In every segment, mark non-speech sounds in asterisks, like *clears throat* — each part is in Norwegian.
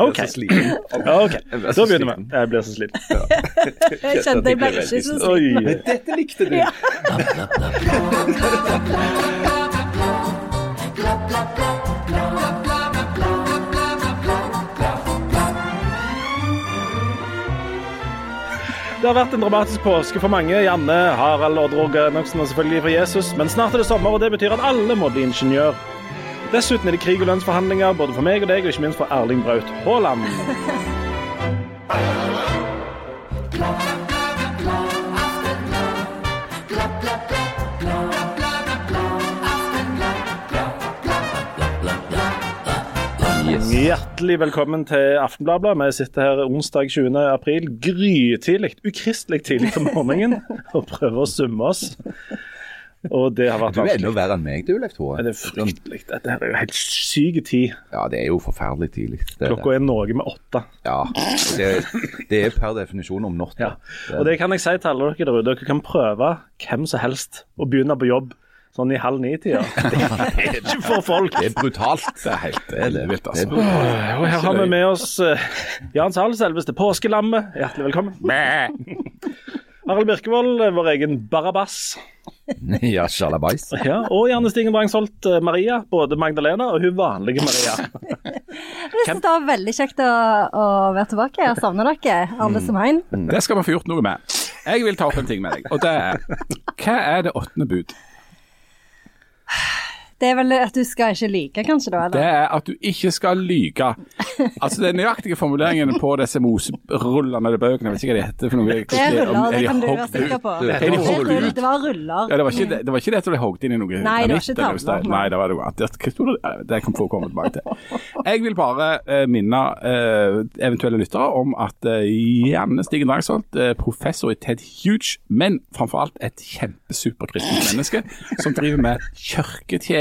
OK. så sliten. ok, Da begynner vi. Jeg blir så sliten. *laughs* Jeg kjente jeg ble ikke så sliten. Oi. Men dette likte du. Det har vært en dramatisk påske for mange. Janne, Harald, Odd Roger Enoksen og selvfølgelig for Jesus. Men snart er det sommer, og det betyr at alle må bli ingeniør. Dessuten er det krig og lønnsforhandlinger både for meg og deg, og ikke minst for Erling Braut Haaland. Hjertelig velkommen til Aftenbladet. Vi sitter her onsdag 20. april, grytidlig, ukristelig tidlig på morgenen, og prøver å summe oss. Og det har vært Du er enda verre enn meg, du, Leif Tore. Det er fryktelig. Dette her er jo helt syk tid. Ja, det er jo forferdelig tidlig. Det. Klokka er noe med åtte. Ja, det, det er per definisjon om natta. Ja. Og det kan jeg si til alle dere der ute. Dere kan prøve hvem som helst å begynne på jobb sånn i halv ni-tida. *laughs* Det er ikke for folk. Det er brutalt. Det er helt det er det. vilt, altså. Det er brutalt. Og her har vi med oss uh, Jan Sahl, selveste påskelammet. Hjertelig velkommen. Harald Birkevold, eh, vår egen Barabas. *laughs* Ja, sjalabais. Ja, og Janne Stigen Drangsholt eh, Maria. Både Magdalena og hun vanlige Maria. *laughs* Jeg synes det var veldig kjekt å, å være tilbake. Jeg savner dere, alle som en. Det skal vi få gjort noe med. Jeg vil ta opp en ting med deg, og det er Hva er det åttende bud? Det er vel at du skal ikke lyge, kanskje, da? Eller? Det er at du ikke skal lyge. Altså Den nøyaktige formuleringen på disse moserullene eller bøkene, jeg vet ikke hva de heter for noe. Det er ruller, det kan du være sikker på. Det var var ruller. Ja, det var ikke det, det, var ikke det at de hogd inn i noe Nei, det var ikke tavler, Nei, det var det annet. Det, det- det kan få komme tilbake til. Jeg vil bare uh, minne uh, eventuelle lyttere om at uh, Janne Stigen Drangsholt, eh, professor i Ted Huge, men framfor alt et kjempesuperkristent menneske, som driver med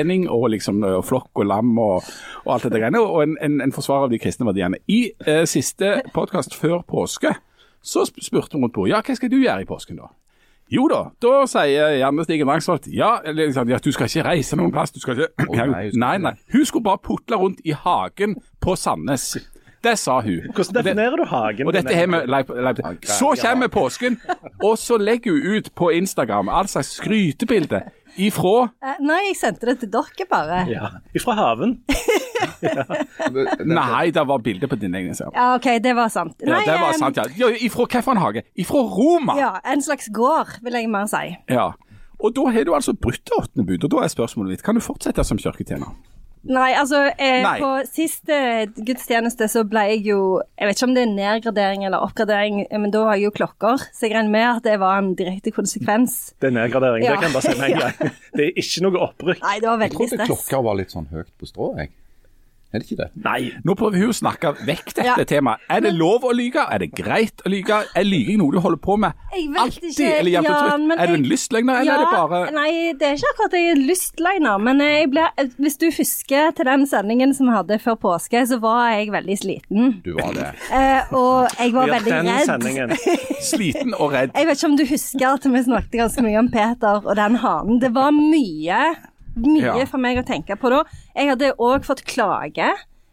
kirketjening og liksom eh, flokk og lam og, og alt dette greiene, og en, en, en forsvarer av de kristne verdiene. I eh, siste podkast før påske så spurte hun rundt på ja, hva skal du gjøre i påsken da? Jo da, da sier Janne Stigen Drangsholt ja, liksom, ja, du skal ikke reise noen plass. Du skal ikke Oh, nei, *clears throat* nei, nei. Hun skulle bare putle rundt i hagen på Sandnes. Det sa hun. Hvordan definerer du hagen? Og dette har vi Leif- Så kommer påsken, og så legger hun ut på Instagram all slags skrytebilder. ifra Eh, Nei, jeg sendte det til dere, bare. Ja, Ifra haven. *laughs* Nei, det var bilde på din egen Instagram. Ja, OK, det var sant. Ja, det var sant, ja. ja ifra hvilken hage? Ifra Roma! Ja, en slags gård, vil jeg mer si. Ja. Og da har du altså brutt det åttende bud, og da er spørsmålet mitt kan du fortsette som kirketjener? Nei, altså eh, Nei. På siste gudstjeneste så ble jeg jo Jeg vet ikke om det er nedgradering eller oppgradering, eh, men da var jeg jo klokker, så jeg regner med at det var en direkte konsekvens. Det er nedgradering. Ja. Det kan jeg bare si med en gang. Det er ikke noe opprykk. Nei, det var Jeg trodde stress. klokka var litt sånn høyt på strå, jeg. Er det ikke det? Nei. Nå prøver hun å snakke vekk dette Ja. temaet. Er det lov å lyge? Er det greit å lyge? Er lyging noe du holder på med Jeg vet alltid? ikke, eller ja, men Er du en jeg- lystløgner, eller er det bare Nei, det er ikke akkurat jeg er lystløgner, men jeg ble, hvis du husker til den sendingen som vi hadde før påske, så var jeg veldig sliten. Du var det. *laughs* Eh, og jeg var Ja, veldig den redd. sendingen. sliten og redd? *laughs* Jeg vet ikke om du husker at vi snakket ganske mye om Peter og den hanen. Det var mye, mye Ja. for meg å tenke på da. Jeg hadde òg fått klage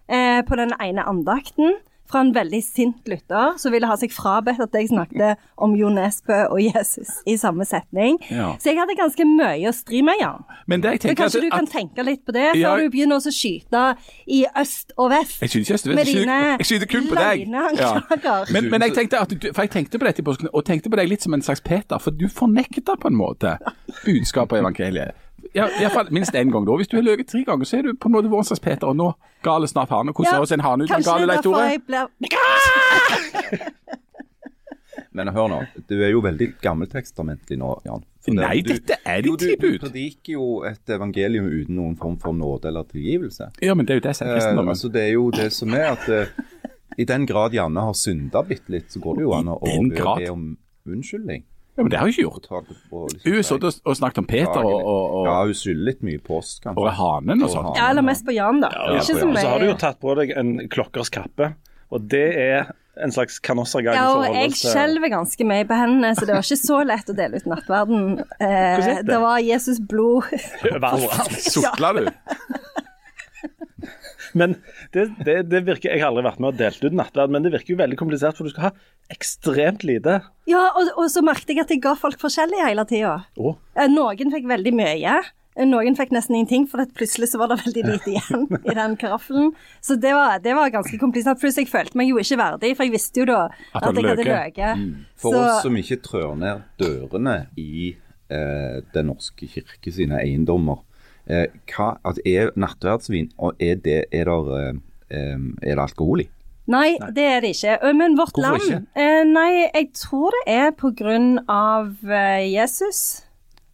eh, på den ene andakten fra en veldig sint lytter som ville ha seg frabedt at jeg snakket om Jo Nesbø og Jesus i samme setning. Ja. Så jeg hadde ganske mye å stri med, ja. Men det jeg Men tenker kanskje at, du kan at tenke litt på det Ja. før du begynner å skyte i øst og vest. jeg skyter ikke, Med skyter, dine jeg skyter kun på deg. Ja. Men, men jeg tenkte at du, for jeg tenkte på dette i påsken, og tenkte på deg litt som en slags Peter, for du fornekter på en måte *laughs* budskapet i evangeliet. Ja, i hvert fall minst én gang da. Hvis du har løyet tre ganger, så er du på en måte vår slags Peter, og nå gale snart hane. Hvordan Ja, høres en hane ut? Kanskje gale Leif Tore? *laughs* Men hør nå, du er jo veldig gammeltestamentlig nå, Jan. For Nei, du- dette er ditt tilbud. du prediker jo et evangelium uten noen form for nåde eller tilgivelse. Ja, men det er jo det som er Eh, kristendommen. altså, det er jo det som er at eh, i den grad Janne har synda bitte litt, så går det jo an å be om unnskyldning. Ja, men det har hun ikke gjort. liksom Hun har og, og snakket om Peter og, og, Ja, hun skylder litt mye på oss, kanskje. og hanen og Og sånn. Ja, eller mest på Jan, da. Ja, så Og så har du jo tatt på deg en klokkers kappe, og det er en slags kanossergang Ja, og jeg skjelver ganske mye på hendene, så det var ikke så lett å dele ut nattverden. Eh, det? det var Jesus blod. Sukla du? *laughs* Men det, det, det virker Jeg har aldri vært med og delt ut nattverd, men det virker jo veldig komplisert, for du skal ha ekstremt lite. Ja, og, og så merket jeg at jeg ga folk forskjellig hele tida. Oh. Noen fikk veldig mye. Noen fikk nesten ingenting, for plutselig så var det veldig lite igjen *laughs* i den karaffelen. Så det var, det var ganske komplisert. Pluss jeg følte meg jo ikke verdig, for jeg visste jo da At at, jeg hadde løket. Mm. For Så- oss som ikke trør ned dørene i eh, Den norske kirke sine eiendommer, eh, hva, altså, er nattverdsvin og er det, er der, eh, eh, er det alkohol i? Nei, det er det ikke. Men Vårt Hvorfor Land ikke? eh, Nei, jeg tror det er på grunn av eh, Jesus.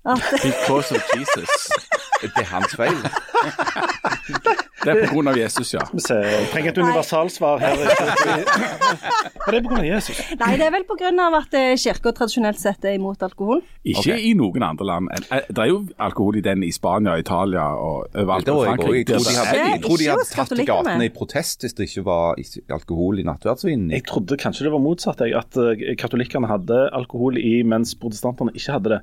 At *laughs* Because of Jesus. Det er hans feil. Det er av Jesus, ja. vi jeg trenger et universalsvar her. *laughs* *laughs* Men det er pga. Jesus. Nei, det er vel av at eh, kirka tradisjonelt sett er imot alkohol. Ikke okay. i noen andre land. Eh, Det er jo alkohol i den i Spania, Italia og overalt. Jeg, jeg tror de hadde, jeg tror de hadde tatt til gatene i protest hvis det ikke var alkohol i nattverdsvinen. Jeg trodde kanskje det var motsatt, at eh, katolikkene hadde alkohol i, mens protestantene ikke hadde det.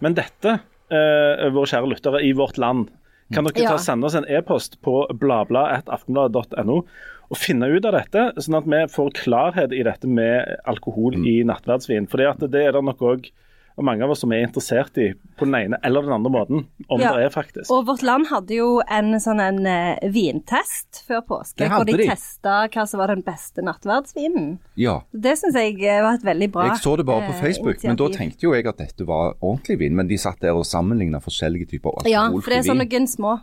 Men dette, eh, våre kjære lyttere i vårt land, kan dere ta Ja. og sende oss en e-post på bladblad.aftenblad.no og finne ut av dette, sånn at vi får klarhet i dette med alkohol i nattverdsvin. Fordi at det er det nok òg mange av oss som er interessert i på den ene eller den andre måten, om Ja. det er faktisk. Og Vårt Land hadde jo en sånn en uh, vintest før påske, hvor de, de. testa hva som var den beste nattverdsvinen. Ja. Det syns jeg eh, var et veldig bra Jeg så det bare på eh, Facebook, men da tenkte jo jeg at dette var ordentlig vin. Men de satt der og sammenligna forskjellige typer Ja, for det er sånne vin. små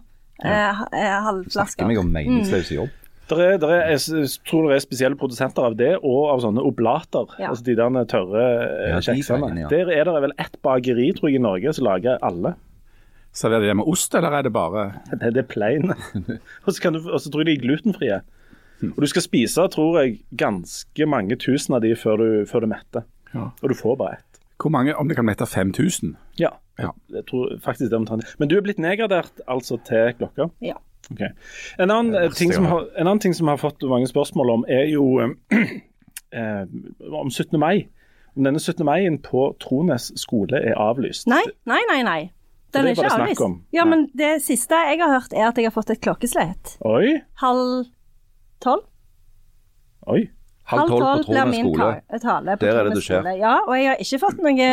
eh, ha- eh, halvflasker. Snakker meg om meningsløse jobb. Der er, der er, jeg tror det er spesielle produsenter av det, og av sånne oblater. Ja. Altså de der tørre eh, Ja, kjeksene. De ja. Der er det vel ett bakeri, tror jeg, i Norge som lager alle. Så er det det med ost, eller er det bare Det er plain. *laughs* og, så og så tror jeg de er glutenfrie. Og du skal spise, tror jeg, ganske mange tusen av de før du, før du metter. Ja. Og du får bare ett. Hvor mange, om det kan mette 5000? Ja. Ja. Jeg tror faktisk det er omtrent. Men du er blitt nedgradert altså til klokka? Ja. Ok. En annen, ting som har, en annen ting som har fått mange spørsmål om, er jo *clears throat* eh, om 17. mai. Om denne 17. mai-en på Trones skole er avlyst. Nei, nei, nei. nei. Den er, er ikke avlyst. om. Ja, Nei. men det siste jeg har hørt, er at jeg har fått et klokkeslett. Oi, Halv tolv? oi. Halv tolv på Trones skole. ka- tale på Der er det du det skjer. Ja, og jeg har ikke fått noe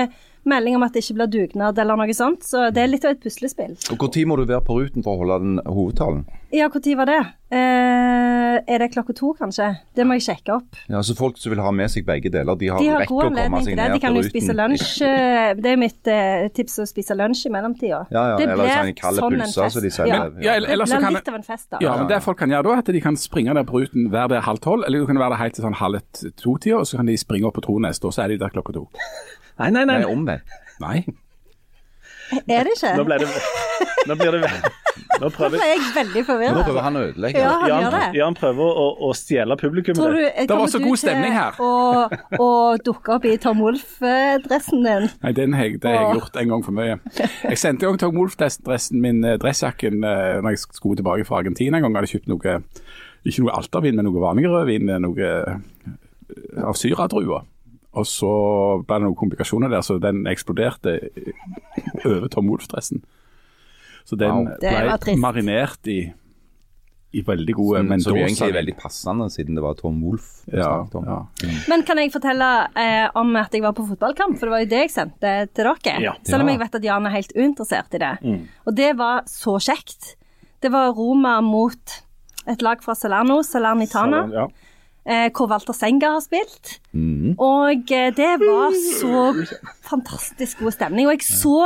melding om at det ikke blir dugnad eller noe sånt, så det er litt av et puslespill. Og Når må du være på ruten for å holde den hovedtalen? Ja, når var det? Eh, er det klokka to, kanskje? Det må jeg sjekke opp. Ja, så Folk som vil ha med seg begge deler, de har, De har å komme seg til det. ruten? De kan jo spise lunsj. *laughs* eh, Det er mitt eh, tips å spise lunsj i mellomtida. Ja, ja, det eller blir sånn sånn en fest. så de. Ja. Ja, eller, Det eller så blir kan litt av en fest, da. Ja, men det folk kan gjøre da, er at de kan springe der på ruten hver det halv tolv, eller du kan være der helt til sånn halv to-tida, og så kan de springe opp på Trones, og så er de der klokka to. Nei, nei, nei. Nei, omvendt. Nei. Er det ikke? Nå ble det Nå blir det Nå Nå prøver ble jeg veldig Nå prøver han å ødelegge. Ja, han Jan, gjør det. Jan prøver å, å stjele publikummet. Tror du, det var så god stemning her. Å, å dukke opp i Tom Wolff-dressen din? Nei, den har jeg, det har jeg gjort en gang for mye. Jeg sendte jo Tom Wolff-dressen min, eh, dressjakken, eh, når jeg skulle tilbake fra Argentina en gang. Jeg hadde kjøpt noe, ikke noe altervin, men noe vanlig rødvin, noe eh, av syradruer. Og så ble det noen komplikasjoner der, så den eksploderte over Tom Wolff-dressen. Så den Wow. Ble marinert i, i veldig gode Som, som jo egentlig er veldig passende, siden det var Tom Wolff vi ja, snakket om. ja. Men kan jeg fortelle eh, om at jeg var på fotballkamp? For det var jo det jeg sendte til dere. Ja. Selv om jeg vet at Jan er helt uinteressert i det. Og det var så kjekt. Det var Roma mot et lag fra Salerno, Salernitana, Ja. Eh, hvor Walter Senga har spilt. Mm. Og eh, det var så fantastisk god stemning. Og jeg så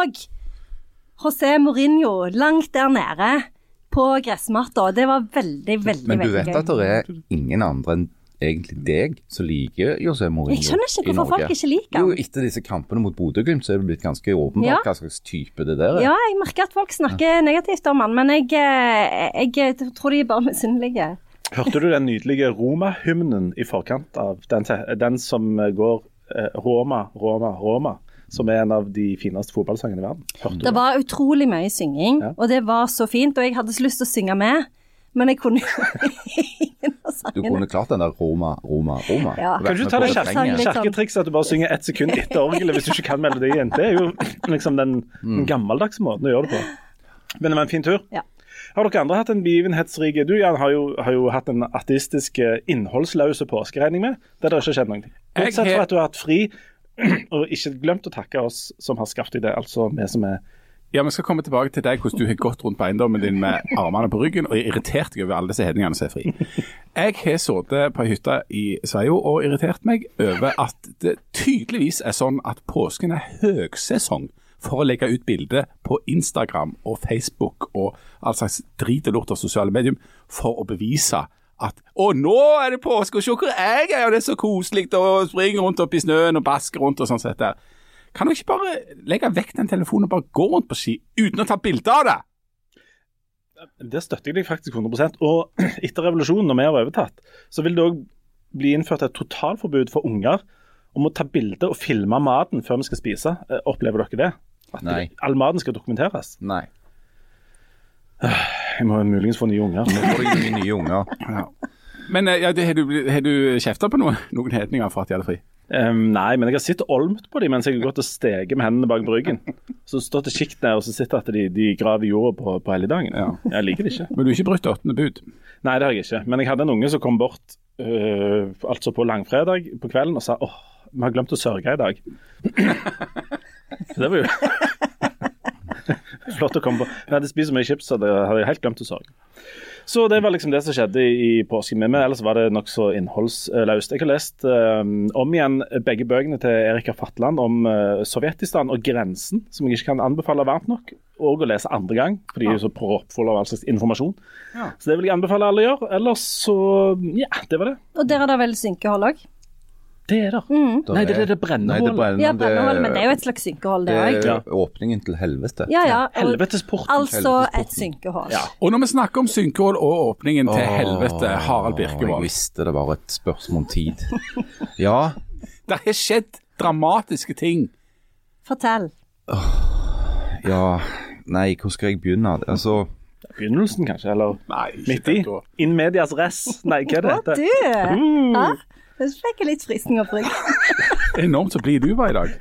José Mourinho langt der nede på gressmatta. Det var veldig, veldig, gøy. Men du vet gøy. at det er ingen andre enn egentlig deg som liker José Mourinho i Norge. Jeg skjønner ikke hvorfor folk ikke liker han. Jo, etter disse kampene mot Bodø-Glimt så er det blitt ganske åpenbart Ja. hva slags type det der er. Ja, jeg merker at folk snakker negativt om han, men jeg, eh, jeg tror de er bare misunnelige. Hørte du den nydelige Roma-hymnen i forkant av den, den som går eh, Roma, Roma, Roma? Som er en av de fineste fotballsangene i verden. Hørte du Det var utrolig mye synging, Ja. og det var så fint, og jeg hadde så lyst til å synge med, men jeg kunne jo *laughs* ingen av Du kunne klart den der Roma, Roma, Roma. Ja. Kan du ta det kjerketrikset at du bare synger ett sekund etter orgelet hvis du ikke kan melodien? Det er jo *laughs* liksom den, den gammeldagse måten å gjøre det på. Men det var en fin tur. Ja. Har dere andre hatt en begivenhetsrik Du Jan, har jo, har jo hatt en ateistisk eh, innholdsløse påskeregning med. Det har det ikke skjedd noe. ting. Bortsett fra at du har hatt fri *clears throat* og ikke glemt å takke oss som har skaffet deg det. Altså vi som er Ja, Vi skal komme tilbake til deg, hvordan du har gått rundt på eiendommen din med armene på ryggen og irritert deg over alle disse hedningene som er fri. *laughs* Jeg har sittet på ei hytte i Sveio og irritert meg over at det tydeligvis er sånn at påsken er høgsesong for å legge ut bilder på Instagram og Facebook og all slags drit og lort av sosiale medier for å bevise at å, nå er det påske, og se hvor jeg er, og det er så koselig, og springer rundt opp i snøen og basker rundt og sånn sett der. Kan du ikke bare legge vekk den telefonen og bare gå rundt på ski uten å ta bilde av det? Det støtter jeg deg faktisk 100 Og *clears throat* etter revolusjonen, når vi har overtatt, så vil det òg bli innført et totalforbud for unger om å ta bilde og filme maten før vi skal spise. Eh, Opplever dere det? At Nei. all maten skal dokumenteres? Nei. *sighs* Jeg må muligens få nye unger. Nå får jeg mye nye unger. Men eh, ja, det, har du, har du kjefta på noen, noen hedninger for at de hadde fri? Um, nei, men jeg har sittet olmt på dem mens jeg har gått og steget med hendene bak bryggen. Så står det kikket ned og så sitter at de, de graver jorda på, på helligdagen. Ja. Jeg liker det ikke. Men du har ikke brutt åttende bud? Nei, det har jeg ikke. Men jeg hadde en unge som kom bort øh, altså på langfredag på kvelden og sa åh, vi har glemt å sørge i dag. Det var jo flott å komme på. Jeg hadde spist så mye chips, så det hadde jeg helt glemt å sørge. Så det var liksom det som skjedde i påsken med meg. Ellers var det nokså innholdsløst. Jeg har lest um, om igjen begge bøkene til Erika Fatland om uh, Sovjetistan og grensen, som jeg ikke kan anbefale varmt nok. Og å lese andre gang, for de er så proppfulle av all slags informasjon. Ja. Så det vil jeg anbefale alle å gjøre. Ellers så Ja, det var det. Og der er det vel synkehold òg? Det er det. Mm. Nei, det er det brenner- Ja, brennehold, men det er jo et slags synkehold, det det er åpningen til helvete. Ja, ja. Helvetesporten. altså et synkehold. Ja. Og når vi snakker om synkehull og åpningen til helvete, Harald Jeg visste det var et spørsmål om tid. *laughs* Ja, Det har skjedd dramatiske ting. Fortell. ja Nei, hvor skal jeg begynne? Altså Begynnelsen, kanskje? Eller Nei, midt i? In medias res? Nei, hva er det Å, heter? du! Uh, Det fikk jeg litt frysninger på ryggen. *laughs* Enormt så blid du var i dag.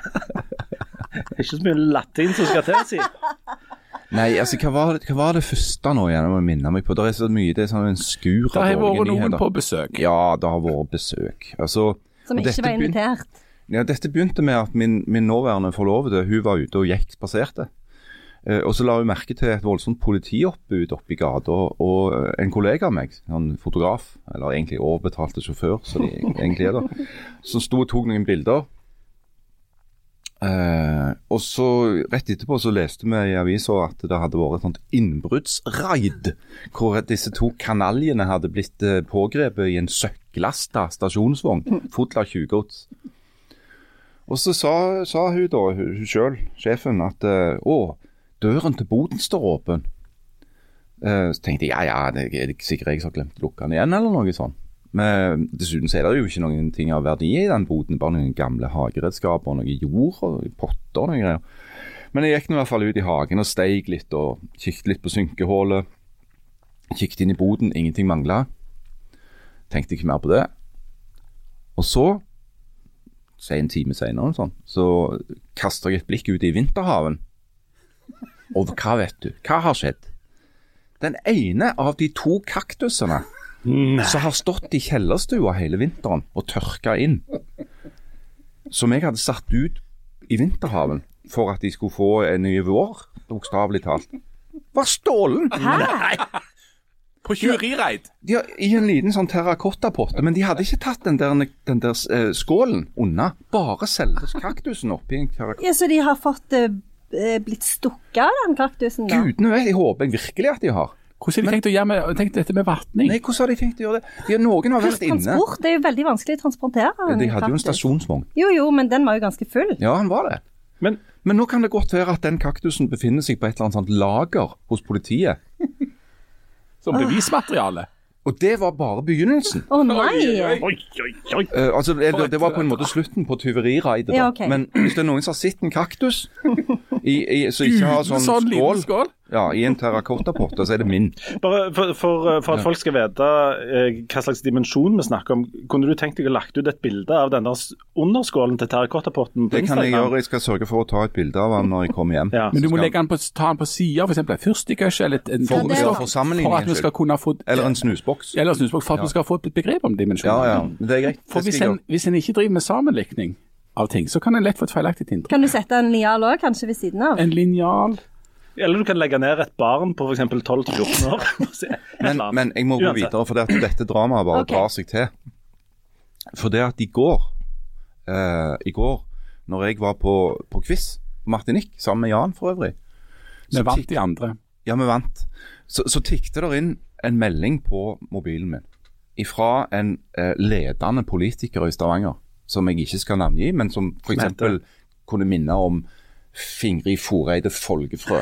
Det er ikke så mye latin som skal til, si. Nei, altså, hva var, det, hva var det første nå igjen? Jeg må minne meg på. Det er så mye, det er sånn en skur av dårlige Det av har vært noen nyheter. på besøk. Ja, det har vært besøk. Altså, Som ikke var invitert. invitert. Ja, dette begynte med at min, min nåværende forlovede hun var ute og gikk spaserte. Eh, og så la hun merke til et voldsomt politioppbud oppe i gata. Og eh, en kollega av meg, en fotograf, eller egentlig overbetalte sjåfør, som de egentlig er da, som sto og tok noen bilder. Eh, og så Rett etterpå så leste vi i avisa at det hadde vært et sånt innbruddsraid. Hvor disse to kanaljene hadde blitt eh, pågrepet i en søkklasta stasjonsvogn av tjuvgods. Og så sa, sa hun da, hun, sjøl, sjefen, at å, døren til boden står åpen. Eh, så tenkte jeg ja ja, det er sikkert jeg som har glemt å lukke den igjen, eller noe sånt. Men dessuten så er det jo ikke noen ting av verdi i den boden, bare noen gamle hageredskaper og noe jord og potter og noen greier. Men jeg gikk nå i hvert fall ut i hagen og steig litt og kikket litt på synkehullet. Kikket inn i boden, ingenting mangla. Tenkte ikke mer på det. Og så si en time senere, sånn, så kaster jeg et blikk ut i vinterhaven. Og hva vet du? Hva har skjedd? Den ene av de to kaktusene som har stått i kjellerstua hele vinteren og tørka inn, som jeg hadde satt ut i vinterhaven for at de skulle få en ny vår, bokstavelig talt, var stålen. På tjuverireid. I en liten sånn terrakottapotte, men de hadde ikke tatt den der, den der eh, skålen unna. Bare selve kaktusen oppi en terrakotta. Ja, Så de har fått eh, blitt stukket av den kaktusen, da? Gudene vet, jeg håper jeg virkelig at de har. Hvordan har de tenkt å gjøre med tenkt dette med vatning? Nei, hvordan har de tenkt å gjøre det? De, noen har vært inne. Transport, det er jo veldig vanskelig å transportere Ja, de hadde jo en stasjonsvogn. Jo, jo, men den var jo ganske full. Ja, han var det. Men Men nå kan det godt være at den kaktusen befinner seg på et eller annet sånt lager hos politiet. Som bevismateriale? Og det var bare begynnelsen. Å nei! Oi, oi, oi. Uh, altså, det, det var på en måte slutten på tyveriraidet. Ja, okay. Men hvis det er noen som har sett en kaktus i, i, som ikke har sånn, skål skål? Ja, i en terrakottapotte, så er det min. Bare for, for, for at folk skal vite eh, hva slags dimensjon vi snakker om, kunne du tenkt deg å lagt ut et bilde av den der underskålen til terrakottapotten på Det kan jeg gjøre. Jeg skal sørge for å ta et bilde av den når jeg kommer hjem. Ja. Men du må legge den på, ta den på sida, f.eks. en fyrstikøsje eller et- en For, Ja, for for at vi skal kunne få Eller en snusboks. eller snusboks, for at vi skal få et begrep om dimensjoner. Ja, ja. Det er greit. For hvis en, hvis en ikke driver med sammenlikning av ting, så kan en lett få et feilaktig inntrykk. Kan du sette en linjal òg, kanskje ved siden av? En linjal Eller du kan legge ned et barn på f.eks. 12-14 år. *laughs* Men, men jeg må gå Uansett. videre, for det at dette dramaet bare okay. drar seg til. For det at i går, eh, i går, når jeg var på, på quiz på Martinique, sammen med Jan for øvrig Vi vant tikk- de andre. Ja, vi vant. Så, så tikket det inn en melding på mobilen min ifra en eh, ledende politiker i Stavanger, som jeg ikke skal navngi, men som f.eks. kunne minne om Fingrid Foreide Folgefrø.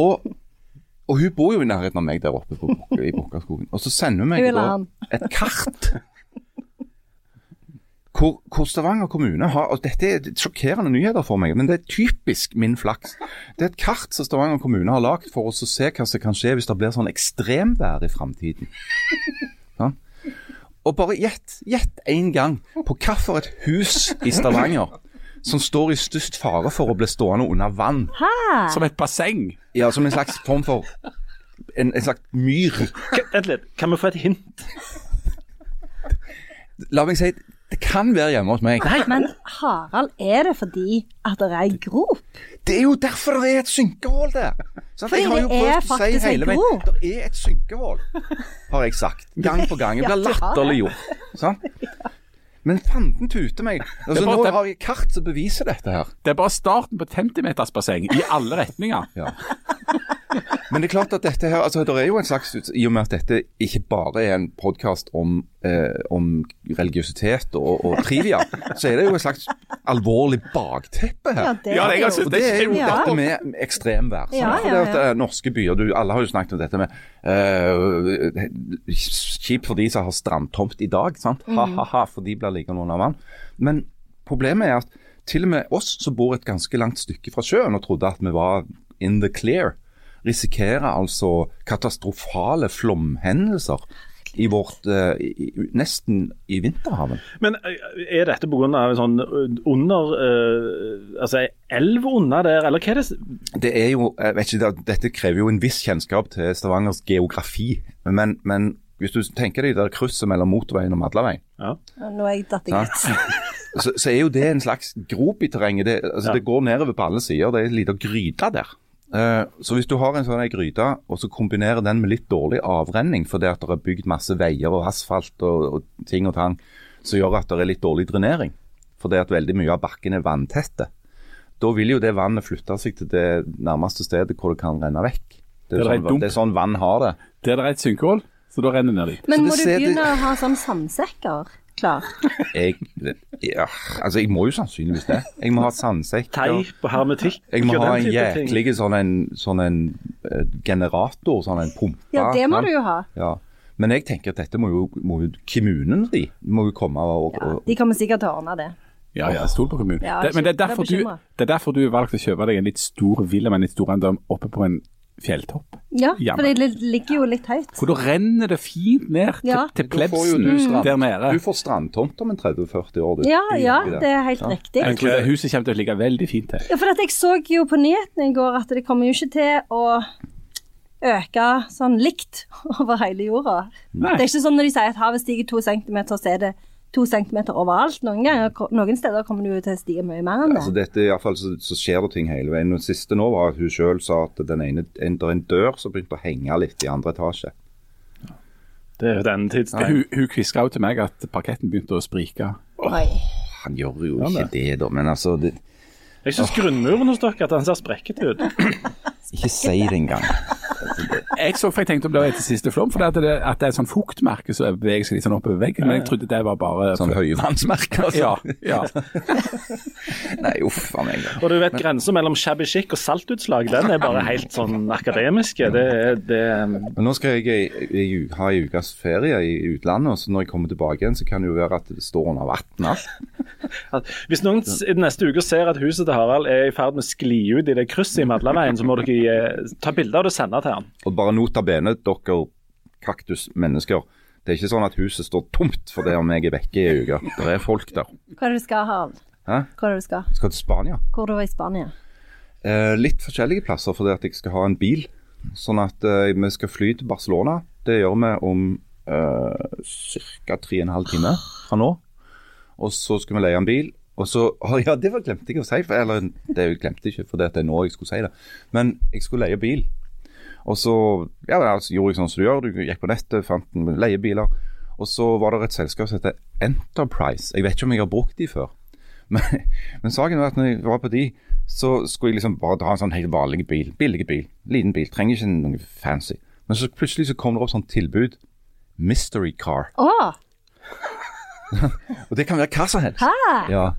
og, og hun bor jo i nærheten av meg der oppe på, i Bukkaskogen. Og så sender hun meg et kart. Hvor, hvor Stavanger kommune har og Dette er sjokkerende nyheter for meg, men det er typisk min flaks. Det er et kart som Stavanger kommune har lagd for oss å se hva som kan skje hvis det blir sånn ekstremvær i framtiden. Sånn. Og bare gjett gjett én gang på hvilket hus i Stavanger som står i størst fare for å bli stående under vann. Hæ? Som et basseng. Ja, Som en slags form for en, en slags myr. Vent litt, kan vi få et hint? La meg si det kan være hjemme hos meg. Nei. Men Harald, er det fordi at det er ei grop? Det er jo derfor det er et synkehull der. Så Jeg har jo det er prøvd å si faktisk en hele veien, grop. Det er et synkehull, har jeg sagt. Gang på gang. Jeg blir latterliggjort. Sant? Men fanden tute meg. Altså, bare nå det- har jeg kart som beviser dette her. Det er bare starten på et 50-metersbasseng i alle retninger. Ja. Men det er klart at dette her, altså det er jo en slags, i og med at dette ikke bare er en podkast om, eh, om religiøsitet og, og trivia, så er det jo et slags alvorlig bakteppe her. Ja, det Ja, er jeg jo har Og det er jo Ja. dette med ekstremvær. Ja, ja, det norske byer, du, Alle har jo snakket om dette med eh, Kjipt for de som har strandtomt i dag. sant? Mm. Ha-ha-ha, for de blir liggende under vann. Men problemet er at til og med oss som bor et ganske langt stykke fra sjøen og trodde at vi var in the clear, risikerer altså katastrofale flomhendelser i vårt uh, i, nesten i vinterhaven. Men eh, er dette pga. en sånn eh, under eh, Altså elv under der, eller hva er det Det er jo, jeg vet ikke, det- Dette krever jo en viss kjennskap til Stavangers geografi. Men, men hvis du tenker deg det der krysset mellom motorveien og Madlaveien, ja. Nå er jeg datt i sant? *laughs* så, så er jo det en slags grop i terrenget. Det, altså, Ja. det går nedover på alle sider. Det er en liten gryte der. Eh, så hvis du har en sånn en gryte, og så kombinerer den med litt dårlig avrenning fordi at det er bygd masse veier og asfalt og, og ting og tang, som gjør at det er litt dårlig drenering, fordi at veldig mye av bakken er vanntette, da vil jo det vannet flytte seg til det nærmeste stedet hvor det kan renne vekk. Det er, Det er sånn, det er sånn vann har det. Der det er et synkehull, så da renner det ned dit. Men må du det- begynne å ha sånn sandsekker klar? Jeg, ja, altså jeg må jo sannsynligvis det. Jeg må ha sandsekk. Teip og hermetikk Jeg må ha en jæklig sånn en, sånn en eh, generator, sånn en pumpe. Ja, det må du jo ha. Ja. Men jeg tenker at dette må jo, må jo kommunen de må jo komme og, Ja, og de kommer sikkert til å ordne det. Ja, ja, stol på kommunen. Ja, det, men det er, er du, det er derfor du har valgt å kjøpe deg en litt stor villa med en litt stor eiendom oppe på en fjelltopp. Ja, for det ligger jo litt høyt. For da renner det fint ned til, Ja. til plebsen der nede. Du får strandtomt om en 30-40 år. Du. Ja, ja, det. det er helt Ja. riktig. Jeg tror det huset kommer til å ligge veldig fint til. Ja, for at jeg så jo på nyhetene i går at det kommer jo ikke til å øke sånn likt *laughs* over hele jorda. Nei. Det er ikke sånn når de sier at havet stiger to centimeter, så er det to centimeter overalt. Noen, ganger, noen steder kommer du til å stige mye mer enn det. Altså dette, i hvert fall, så, så skjer det ting hele veien. Det siste nå var at hun sjøl sa at den ene, en, det er en dør som begynte å henge litt i andre etasje. Det er jo den Ja, hun hun kviska jo til meg at parketten begynte å sprike. Oi. Han gjør jo ikke det, da. Men altså, det, Jeg syns grunnmuren hos dere at den ser sprekket ut. *laughs* ikke si det engang. *laughs* Jeg så for jeg tenkte om det var etter siste flom, for det at det, at det er et sånn fuktmerke som beveger seg litt sånn oppover veggen. Men jeg trodde det var bare Sånn høyvannsmerke. Altså. Ja. ja. *laughs* Nei, uff a meg. Og du vet grensa mellom shabby chic og saltutslag, den er bare helt sånn akademiske. Det, det Men nå skal jeg ha ei ukes ferie i utlandet, og så når jeg kommer tilbake igjen, så kan det jo være at det står under vann alt. *laughs* Hvis noen i neste uke ser at huset til Harald er i ferd med å skli ut i det krysset i Madlaveien, så må dere eh, ta bilde av det og sende til han. Og bare nota bene, dere kaktusmennesker. Det er ikke sånn at huset står tomt fordi om jeg er vekke i ei uke. Det er folk der. Hva er det du skal, Harald? Hæ? Hva er det du skal? Skal til Spania. Hvor du var i Spania? Eh, litt forskjellige plasser fordi at jeg skal ha en bil. Sånn at eh, vi skal fly til Barcelona. Det gjør vi om eh, ca. 3,5 timer fra nå. Og så skal vi leie en bil. Og så *laughs* oh, Ja, det var glemte jeg å si. For, eller det glemte jeg ikke, for det er nå jeg skulle si det. Men jeg skulle leie bil. Og så ja, altså, gjorde jeg sånn som du gjør. Du gikk på nettet, fant leiebiler. Og så var det et selskap som heter Enterprise. Jeg vet ikke om jeg har brukt de før. *laughs* Men, men saken var at når jeg var på de, så skulle jeg liksom bare dra en sånn helt vanlig bil. Billig bil. Liten bil. Trenger ikke noe fancy. Men så plutselig så kom det opp sånn tilbud. Mystery car. Oh. *laughs* Og det kan være hva som helst. Ja.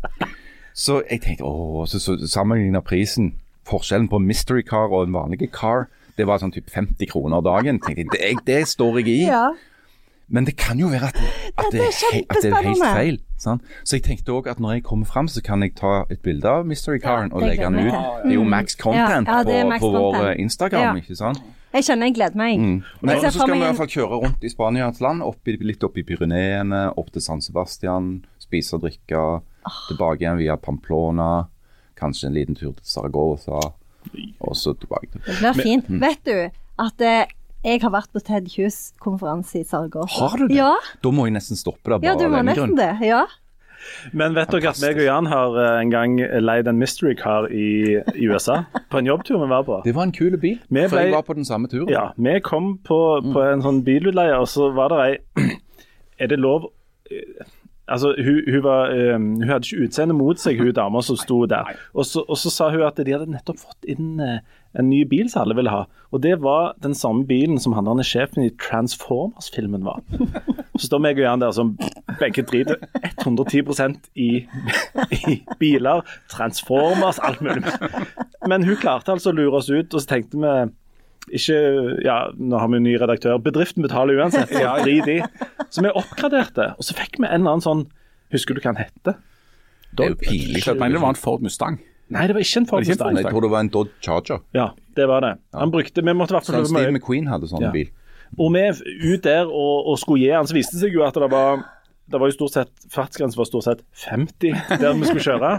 Så jeg tenkte å, så, så sammenligna prisen. Forskjellen på mystery car og en vanlig car, det var sånn typ 50 kroner dagen. Tenkte jeg, det, det står jeg i. Ja. Men det kan jo være at, at, det, er at det er helt feil. Sant? Så jeg tenkte òg at når jeg kommer fram, så kan jeg ta et bilde av Mystery Caren og legge den ut. Det er jo max content Ja, ja, er på, på vår content. eh, Instagram, Ja. ikke sant? Jeg kjenner jeg gleder meg. Nei, Jeg så skal vi i hvert fall kjøre rundt i Spanias land, opp i, litt opp i Pyreneene, opp til San Sebastian, spise og drikke, tilbake igjen via Pamplona, kanskje en liten tur til Zaragoza, og så tilbake Det blir fint. Mm. Vet du at eh, jeg har vært på Ted Hughes-konferanse i Zaragoza? Har du det? Ja, Da må jeg nesten stoppe deg. ja du må nesten grunn. det. Ja. Men vet dere at meg og Jan har eh, en gang leid en mystery car i, i USA? På en jobbtur vi var på. Det var en kul bil, Vi for jeg var på den samme turen. Ja, vi kom på, på en sånn bilutleie, og så var det ei *clears throat* Er det lov eh, Altså, hun, hun, var, um, hun hadde ikke utseende mot seg, hun dama som sto der. Og så, og så sa hun at de hadde nettopp fått inn uh, en ny bil som alle ville ha. Og det var den samme bilen som han der sjefen i Transformers-filmen var. *laughs* Så står meg og Jan der som begge driter 110 i, i biler, Transformers, alt mulig. Men hun klarte altså å lure oss ut, og så tenkte vi ikke, ja, Nå har vi en ny redaktør. Bedriften betaler uansett. Så *laughs* drit i. Så vi oppgraderte, og så fikk vi en eller annen sånn Husker du hva han hette? Det er jo pinlig. Jeg mener det var en Ford Mustang. Nei, det var ikke en Ford ikke Mustang. Jeg tror det var en Dodge Charger. Ja, det var det. Han brukte Vi måtte i hvert fall Steve. McQueen hadde sånn Ja. bil. Og vi ut der og, og skulle gi han, så viste det seg jo at det var det var jo stort sett, Fartsgrensen var stort sett 50 der vi skulle kjøre.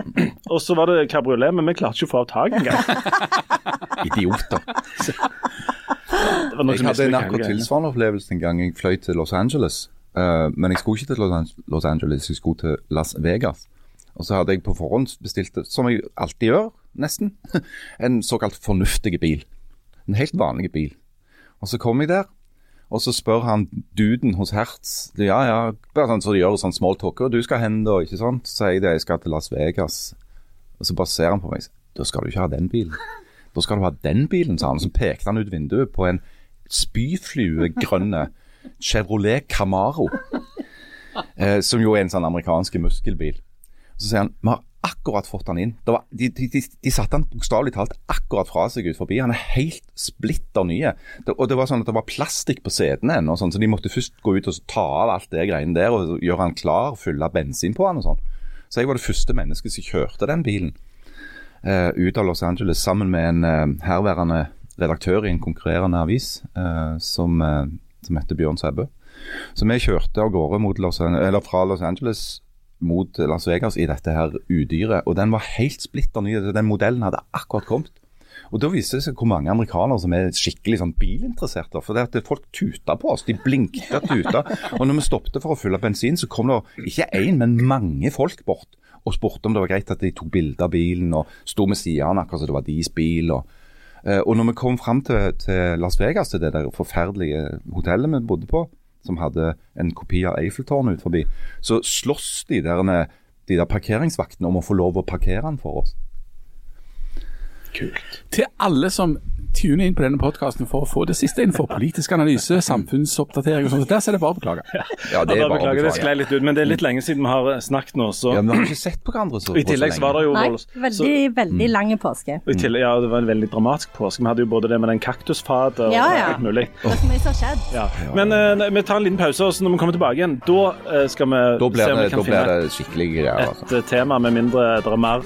Og så var det kabriolet, men vi klarte ikke å få av taket engang. Idioter. Jeg hadde en akkurat tilsvarende opplevelse en gang jeg fløy til Los Angeles. Uh, men jeg skulle ikke til Los Los Angeles, jeg skulle til Las Vegas. Og så hadde jeg på forhånd bestilt, som jeg alltid gjør, nesten, *laughs* en såkalt fornuftig bil. En helt vanlig bil. Og så kom jeg der, og så spør han duden hos Hertz Ja, ja, bare sånn så de gjør sånn small talk, og du skal hen da, ikke sant? Så sier jeg det, jeg skal til Las Vegas. Og så bare ser han på meg, da skal du ikke ha den bilen. Da skal du ha den bilen, sa han. Så pekte han ut vinduet på en spyfluegrønne Chevrolet Camaro. Eh, som jo er en sånn amerikansk muskelbil. Så sier han vi akkurat fått han inn. Var, de, de, de, de satte han bokstavelig talt akkurat fra seg ut forbi. Han er helt splitter nye. Det, og det var sånn at det var plastikk på setene ennå, sånn, så de måtte først gå ut og ta av alt det greiene der og gjøre han klar, fylle bensin på han og sånn. Så jeg var det første mennesket som kjørte den bilen uh, ut av Los Angeles sammen med en uh, herværende redaktør i en konkurrerende avis uh, som, som heter Bjørn Sæbø. Så vi kjørte av gårde Los, fra Los Angeles mot Las Vegas i dette her udyret, og den var helt splitter ny. Den modellen hadde akkurat kommet. Og Da viste det seg hvor mange amerikanere som er skikkelig sånn bilinteresserte. For det at folk tuta på oss. De blinkte og tuta. Og når vi stoppet for å fylle bensin, så kom det ikke én, men mange folk bort og spurte om det var greit at de tok bilde av bilen og sto med sidene akkurat som det var deres bil. Og, eh, og når vi kom fram til, til Las Vegas, til det der forferdelige hotellet vi bodde på, som hadde en kopi av Eiffeltårnet ut forbi, så slåss de der, de der parkeringsvaktene om å få lov å parkere den for oss. Kult. Til alle som tune inn på denne podkasten for å få det siste innenfor politisk analyse, samfunnsoppdatering og sånt. Der så er det bare å beklage. Ja, det er bare å beklage. det sklei litt ut, men det er litt lenge siden vi har snakket nå, så Ja, men vi har ikke sett på hverandre så lenge. I tillegg så var det jo Nei, veldig, veldig lang påske. tillegg, Ja, det var en veldig dramatisk påske. Vi hadde jo både det med den kaktusfatet og Ja, ja. alt mulig. Det er så mye som har skjedd. Ja. Men uh, vi tar en liten pause, og så når vi kommer tilbake igjen, da uh, skal vi Da se om vi kan finne det skikkelig greier. Altså. et eh, tema med mindre det er mer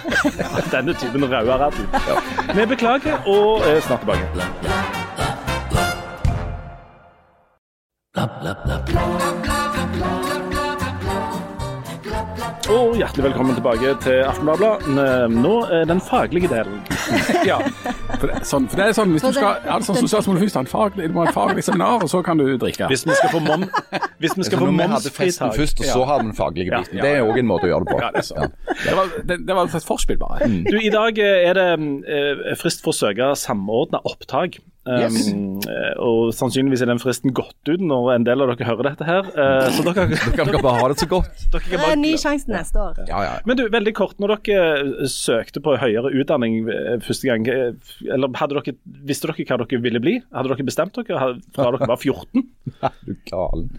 *laughs* denne typen røde radel. Vi beklager, og er snart tilbake. Og hjertelig velkommen tilbake til Aftenbladet. Nå er den faglige delen. *laughs* Ja, for det, sånn, for det er sånn, hvis du skal ja, det er må først, ha en faglig, du må ha et faglig seminar, og så kan du drikke. Hvis vi skal få mom Hvis vi skal Så få momsfritak vi hadde festen først, og så hadde vi den faglige Ja, biten. ja, Det er òg en måte å gjøre det på. Ja, det, sånn. det, var, det, det var et forspill, bare. Du, I dag eh, er det eh, frist for å søke samordna opptak. Um, Yes. Um, og sannsynligvis er den fristen gått ut når en del av dere hører dette her. Uh, så dere, Kan bare ha det så godt? dere kan Det er bare en ny sjanse neste år. Ja, ja. Men du, veldig kort. Når dere søkte på høyere utdanning første gang, eh, eller hadde dere, visste dere hva dere ville bli? Hadde dere bestemt dere fra dere var 14? *laughs* Er du galen?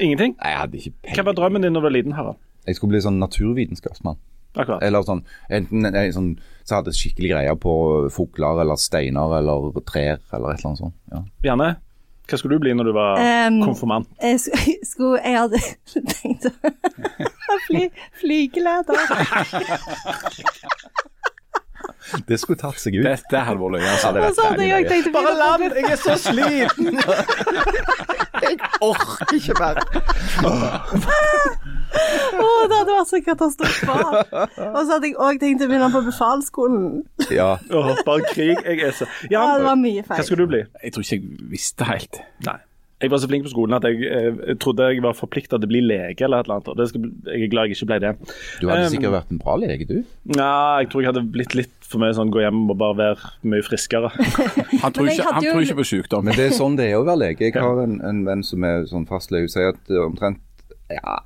Ingenting? Nei, jeg hadde ikke Hva var drømmen din da du var liten, Harald? Jeg skulle bli sånn naturvitenskapsmann. Akkurat. Eller sånn, enten en sånn, så hadde jeg skikkelig greie på fugler eller steiner eller trær eller et eller annet sånt. Ja. Bjarne, hva skulle du bli når du var Um, konfirmant? Jeg sk- *laughs* skulle Jeg hadde *laughs* tenkt å bli flygeleder. Det skulle tatt seg ut. Dette det hadde vært løye. Altså. Ja, det hadde jeg tenkt å land! Jeg er så sliten! *laughs* jeg Orker ikke mer. Å, det hadde vært så katastrofalt. Og så hadde jeg òg tenkt å begynne på befalsskolen. Ja. Oh, bare krig. Jeg er så Ja, Ja, det var mye hva skulle du bli? Jeg tror ikke jeg visste helt. Nei. Jeg var så flink på skolen at jeg, eh, jeg trodde jeg var forplikta til å bli lege eller et eller annet. Og det skal, jeg er glad jeg ikke ble det. Du hadde Um, sikkert vært en bra lege, du. Nei, jeg tror jeg hadde blitt litt for mye sånn gå hjem og bare være mye friskere. *laughs* Han tror ikke, han jo- tror ikke på sykdom. Men det er sånn det er å være lege. Jeg har en, en venn som er sånn fastlege. Hun sier at omtrent ja,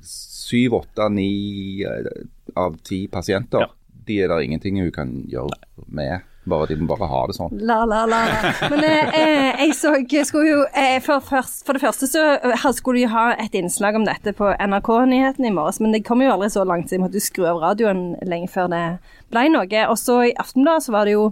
syv, åtte, ni eh, av ti pasienter, Ja. de er det ingenting hun kan gjøre med. Bare De må bare ha det sånn. La, la, la. la. Men eh, eh, jeg så jeg skulle jo eh, for, først, for det første så eh, skulle de ha et innslag om dette på NRK-nyhetene i morges, men det kom jo aldri så langt, så jeg måtte skru av radioen lenge før det ble noe. Og så i Aftenbladet så var det jo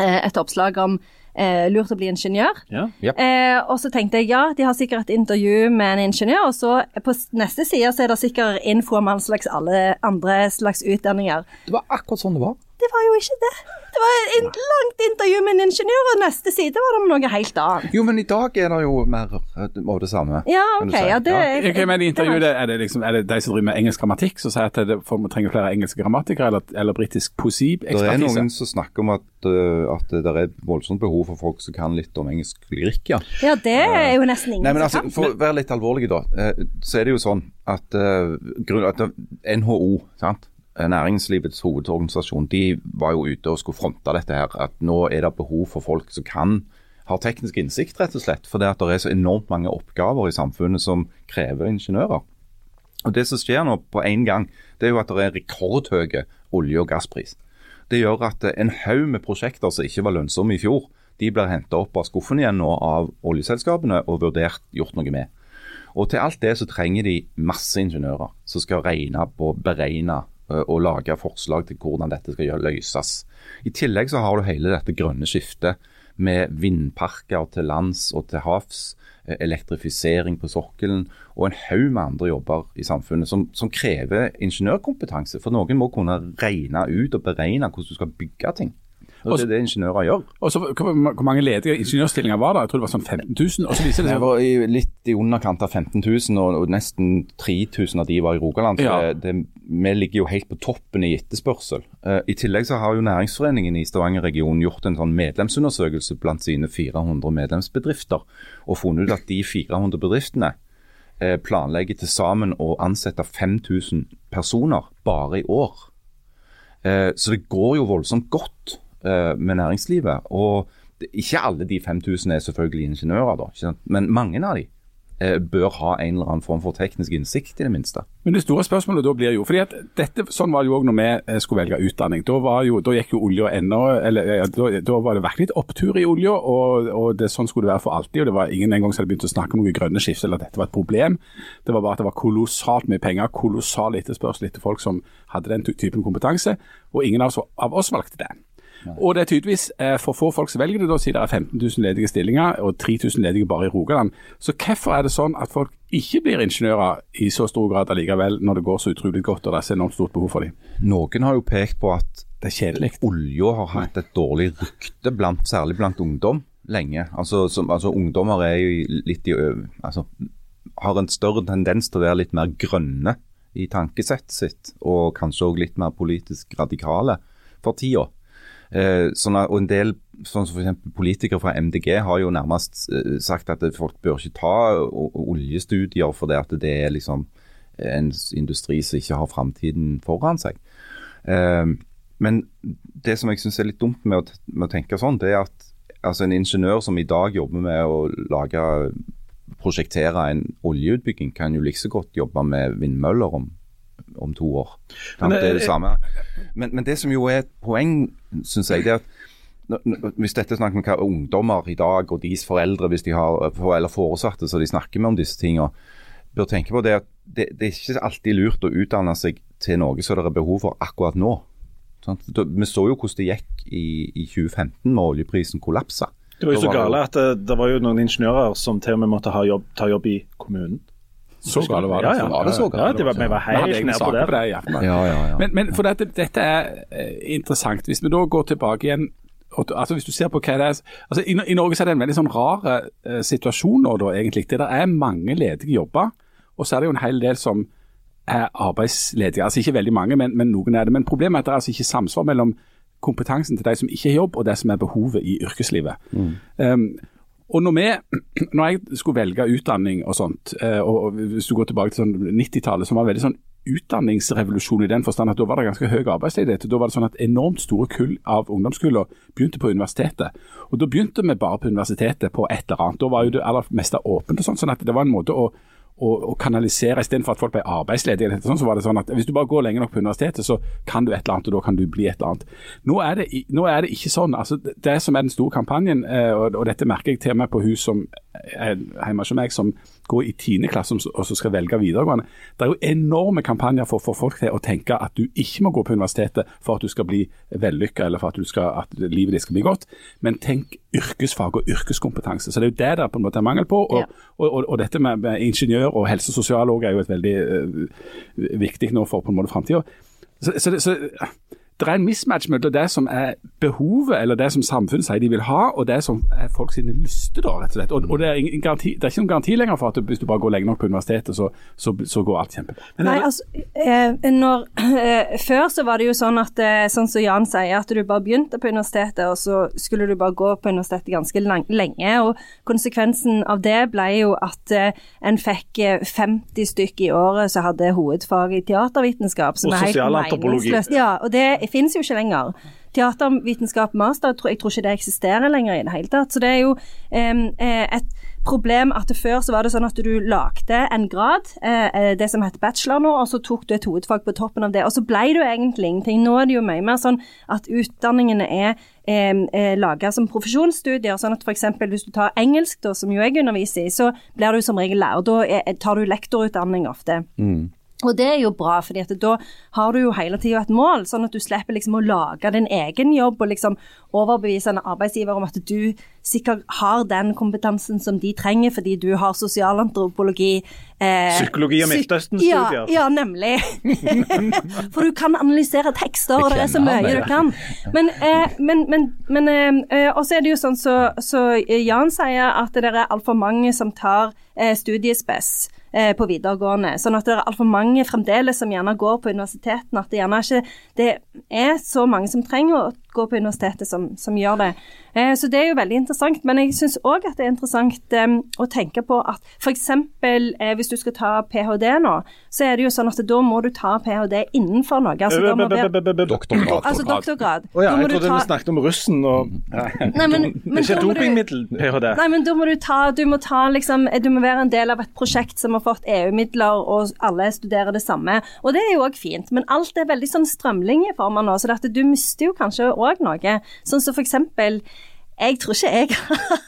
eh, et oppslag om eh, lurt å bli ingeniør. Ja. Eh, og så tenkte jeg ja, de har sikkert et intervju med en ingeniør, og så på neste side så er det sikkert info om all slags alle andre slags utdanninger. Det var akkurat sånn det var. Det var jo ikke det. Det var et in- langt intervju med en ingeniør, og neste side var det om noe helt annet. Jo, men i dag er det jo mer eh, av det samme. Ja, OK. si. Ja, det, Ja. okay men i intervjuet, er det, liksom, er det de som driver med engelsk grammatikk, som sier at det, for vi trenger flere engelske grammatikere, eller, eller britisk Det er noen som snakker om at, uh, at det er voldsomt behov for folk som kan litt om engelsk lyrikk, ja. ja, det er jo nesten ingen Nei, men som altså. For å være litt alvorlig, da, eh, så er det jo sånn at, uh, grunn- at NHO, sant? Eh, Næringslivets hovedorganisasjon, de var jo ute og skulle fronte dette her. At nå er det behov for folk som kan har teknisk innsikt, rett og slett. For det at det er så enormt mange oppgaver i samfunnet som krever ingeniører. Og Det som skjer nå på én gang, det er jo at det er rekordhøye olje- og gasspris. Det gjør at eh, en haug med prosjekter som ikke var lønnsomme i fjor, de blir henta opp av skuffen igjen nå av oljeselskapene og vurdert gjort noe med. Og til alt det så trenger de masse ingeniører som skal regne på, beregne og lage forslag til hvordan dette skal løses. I tillegg så har du hele dette grønne skiftet med vindparker til lands og til havs, eh, elektrifisering på sokkelen og en haug med andre jobber i samfunnet som, som krever ingeniørkompetanse. For noen må kunne regne ut og beregne hvordan du skal bygge ting. Og det er det ingeniører gjør. Og så, hvor, mange ledige ingeniørstillinger var det? Jeg tror det var sånn 15 000. Og så viser det seg var litt i underkant av 15 000, og, og nesten 3000 av de var i Rogaland. Ja. det, det, vi ligger jo helt på toppen i etterspørsel. Eh, I tillegg så har jo Næringsforeningen i Stavanger-regionen gjort en sånn medlemsundersøkelse blant sine 400 medlemsbedrifter, og funnet ut at de 400 bedriftene eh, planlegger til sammen å ansette 5000 personer bare i år. Eh, Så det går jo voldsomt godt med næringslivet. Og ikke alle de 5000 er selvfølgelig ingeniører, da, men mange av de bør ha en eller annen form for teknisk innsikt, i det minste. Men det store spørsmålet da blir jo fordi at dette, Sånn var det jo òg når vi eh, skulle velge utdanning. Da, jo, da gikk jo olja ennå eller ja, da, da var det virkelig et opptur i olja, og, og det, sånn skulle det være for alltid. og Det var ingen en gang som hadde begynt å snakke om noe grønne skifte eller at dette var et problem. Det var bare at det var kolossalt mye penger, kolossal etterspørsel etter folk som hadde den typen kompetanse, og ingen av oss, av oss valgte det. Og det er tydeligvis eh, for få folk som velger det, da, siden det er 15 000 ledige stillinger og 3000 ledige bare i Rogaland. Så hvorfor er det sånn at folk ikke blir ingeniører i så stor grad allikevel, når det går så utrolig godt og det er så enormt stort behov for dem? Noen har jo pekt på at Det er kjedelig. olja har hatt et dårlig rykte, blant, særlig blant ungdom, lenge. Altså, som, altså Ungdommer er jo litt i altså, har en større tendens til å være litt mer grønne i tankesettet sitt, og kanskje òg litt mer politisk radikale for tida. Eh, sånn at, og en del sånn som eksempel politikere fra MDG har jo nærmest eh, sagt at folk bør ikke ta oljestudier for det at det er liksom en industri som ikke har framtiden foran seg. Eh, men det som jeg syns er litt dumt med å, med å tenke sånn, det er at altså en ingeniør som i dag jobber med å lage prosjektere en oljeutbygging, kan jo like så godt jobbe med vindmøller om, om to år. Men, det er eh, det samme. Men, men det som jo er et poeng, syns jeg, det er at hvis dette snakker om hva ungdommer i dag og deres foreldre hvis de har, eller foresatte så de snakker med om disse tingene, bør tenke på det at det, det er ikke alltid lurt å utdanne seg til noe som det er behov for akkurat nå. Sant? Vi så jo hvordan det gikk i, i 2015 med oljeprisen kollapsa. Det var jo så gale at det, det var jo noen ingeniører som til og med måtte jobb, ta jobb i kommunen. Så gale var det. Ja, ja. Var det så galt? Ja, det var, vi var helt nede på det. på det. Ja, ja, ja. Men, men for dette, dette er eh, interessant. Hvis vi da går tilbake igjen altså Hvis du ser på hva det er altså I, I Norge så er det en veldig sånn rar uh, situasjon nå, da, egentlig. Det der er mange ledige jobber, og så er det jo en hel del som er arbeidsledige. Altså Ikke veldig mange, men, men noen er det. Men problemet er at det er altså ikke samsvar mellom kompetansen til de som ikke har jobb, og det som er behovet i yrkeslivet. Um, og når, vi, *clears throat* når jeg skulle velge utdanning og sånt, eh, og hvis du går tilbake til sånn 90-tallet, som var veldig sånn utdanningsrevolusjon i den forstand at da var det ganske høy arbeidsledighet. Da var det sånn at enormt store kull av ungdomskuller begynte på universitetet. Og da begynte vi bare på universitetet på et eller annet. Da var jo det aller meste åpent og sånn, sånn at det var en måte å å, å kanalisere istedenfor at folk ble arbeidsledige. Sånn, så var det sånn at Hvis du bare går lenge nok på universitetet, så kan du et eller annet, og da kan du bli et eller annet. Nå er det, nå er det ikke sånn. altså Det som er den store kampanjen, eh, og, og dette merker jeg til meg på hun som hjemme hos meg, som går i 10. klasse og som skal velge videregående. Det er jo enorme kampanjer for å få folk til å tenke at du ikke må gå på universitetet for at du skal bli vellykka, eller for at, du skal, at livet ditt skal bli godt, men tenk yrkesfag og yrkeskompetanse. Så det er jo det det på en måte er mangel på. og Ja. og, og, og dette med, med ingeniør og helse og sosial er jo et veldig uh, viktig nå for på en måte framtida. Så, så, det- så det er en mismatch mellom det som er behovet, eller det som samfunnet sier de vil ha, og det som er folk sine lyster, da, rett og slett. Og, og det, er ingen garanti, det er ikke noen garanti lenger for at hvis du bare går lenge nok på universitetet, så, så, så går alt kjempebra. Nei, altså, eh, når, eh, Før så var det jo sånn at eh, sånn som Jan sier, at du bare begynte på universitetet, og så skulle du bare gå på universitetet ganske lang, lenge. og Konsekvensen av det ble jo at eh, en fikk eh, 50 stykker i året som hadde hovedfag i teatervitenskap. som Og er helt meningsløst. Ja, og det finnes jo ikke lenger. Teatervitenskap master, jeg tror ikke det eksisterer lenger i det hele tatt. Så det er jo eh, et problem at før så var det sånn at du lagde en grad, eh, eh, det som heter bachelor nå, og så tok du et hovedfag på toppen av det. Og så ble det jo egentlig ingenting. Nå er det jo mye mer sånn at utdanningene er eh, laga som profesjonsstudier. sånn at f.eks. hvis du tar engelsk, da, som jo jeg underviser i, så blir du som regel lærer. Da tar du lektorutdanning ofte. Og det er jo bra, fordi at da har du jo hele tida et mål, sånn at du slipper liksom å lage din egen jobb og liksom overbevise en arbeidsgiver om at du sikkert har den kompetansen som de trenger fordi du har sosialantropologi. Eh, Psykologi og Midtøsten-studier. Ja, ja, nemlig. *laughs* For du kan analysere tekster, og det er så mye det. du kan. Men, eh, men, men, men eh, eh, Og så er det jo sånn så, så Jan sier at det er altfor mange som tar eh, studiespes eh, på videregående. Sånn at det er altfor mange fremdeles som gjerne går på universitetene. At det gjerne ikke det er så mange som trenger å gå på universitetet som, som gjør det. Eh, så det er jo veldig interessant. Men jeg syns òg at det er interessant eh, å tenke på at f.eks. Eh, hvis du skal ta ph.d. nå, så er det jo sånn at da må du ta ph.d. innenfor noe. Altså, da må du Doktorgrad. altså doktorgrad. Å ja, jeg du trodde ta- vi snakket om russen og Nei, *laughs* men, men Ikke dopingmiddel, ph.d. Nei, men da må du ta Du må ta liksom Du må være en del av et prosjekt som har fått EU-midler, og alle studerer det samme. Og det er jo òg fint, men alt er veldig sånn strømlinjeforma nå, så at du mister jo kanskje òg noe. Sånn som for eksempel jeg tror ikke jeg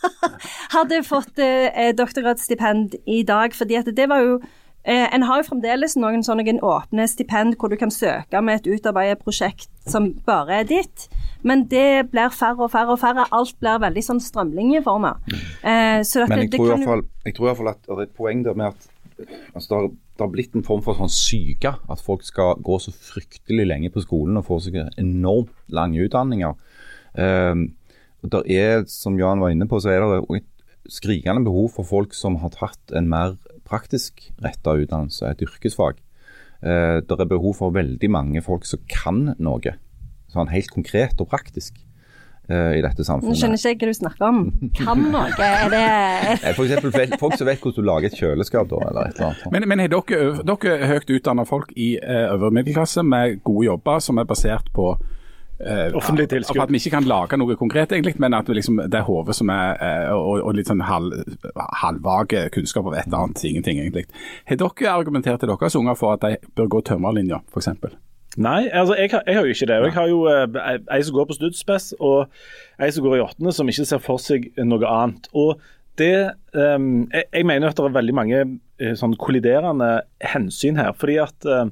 *laughs* hadde fått eh, doktorgradsstipend i dag, fordi at det var jo eh, En har jo fremdeles noen sånne åpne stipend hvor du kan søke med et utarbeidet prosjekt som bare er ditt, men det blir færre og færre og færre. Alt blir veldig sånn strømlinjeforma. Eh, så Men jeg det tror, i kan hvert fall, jeg tror i hvert fall at det er et poeng der med at altså, det, har, det har blitt en form for sånn syke. At folk skal gå så fryktelig lenge på skolen og få seg enormt lange utdanninger. Um, der er, som Jan var inne på, så er det et skrikende behov for folk som har tatt en mer praktisk retta utdannelse, et yrkesfag. Eh, det er behov for veldig mange folk som kan noe, sånn helt konkret og praktisk, uh, i dette samfunnet. Nå skjønner ikke jeg hva du snakker om. Kan noe? Er det F.eks. *laughs* For eksempel folk som vet hvordan du lager et kjøleskap, da, eller et eller annet. Men, men er dere, dere er høyt utdanna folk i eh, øvre middelklasse med gode jobber som er basert på eh, Offentlig tilskudd. At vi ikke kan lage noe konkret, egentlig, men at liksom, det er hodet som er eh, og, og litt sånn halv, halvvage kunnskap av et eller annet ingenting, egentlig. Har dere argumentert til deres unger for at de bør gå tømmerlinja, f.eks.? Nei, altså jeg har, jeg har jo ikke det. Jeg har jo eh, ei som går på Studspes, og ei som går i åttende, som ikke ser for seg noe annet. Og det um, jeg, jeg mener at det er veldig mange eh, sånn kolliderende hensyn her. fordi at eh,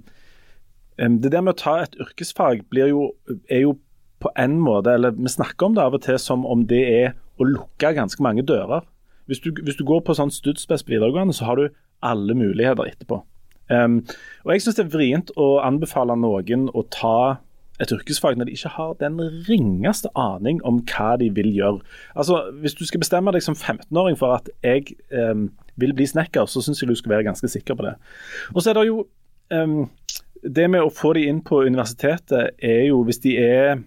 det der med å ta et yrkesfag jo, er jo på en måte Eller vi snakker om det av og til som om det er å lukke ganske mange dører. Hvis du, hvis du går på sånn Studspes på videregående, så har du alle muligheter etterpå. Um, og jeg syns det er vrient å anbefale noen å ta et yrkesfag når de ikke har den ringeste aning om hva de vil gjøre. Altså, Hvis du skal bestemme deg som 15-åring for at jeg um, vil bli snekker, så syns jeg du skal være ganske sikker på det. Og så er det jo um, Det med å få de inn på universitetet er jo hvis de er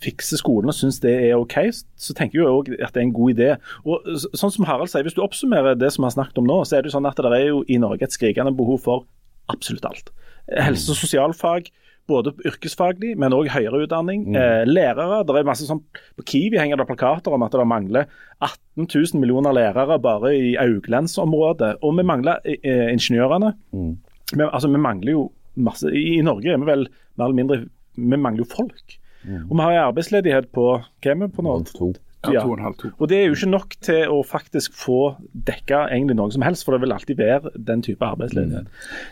fikser skolen og syns det er OK, så tenker jeg jo også at det er en god idé. Og sånn som Harald sier, Hvis du oppsummerer det som vi har snakket om nå, så er det jo sånn at det er jo i Norge et skrikende behov for absolutt alt. Helse- og sosialfag, både yrkesfaglig, men òg høyere utdanning. Eh, lærere. det er masse sånn, På Kiwi henger det plakater om at det mangler 18 000 millioner lærere bare i Auglandsområdet. Og vi mangler eh, ingeniørene. Men, altså, vi mangler jo masse I, I Norge er vi vel mer eller mindre Vi mangler jo folk. Og vi har en arbeidsledighet på Hva er vi på nå? To. Ja, Ja. to og en halv, to. Og det er jo ikke nok til å faktisk få dekka egentlig noe som helst, for det vil alltid være den type arbeidsledighet.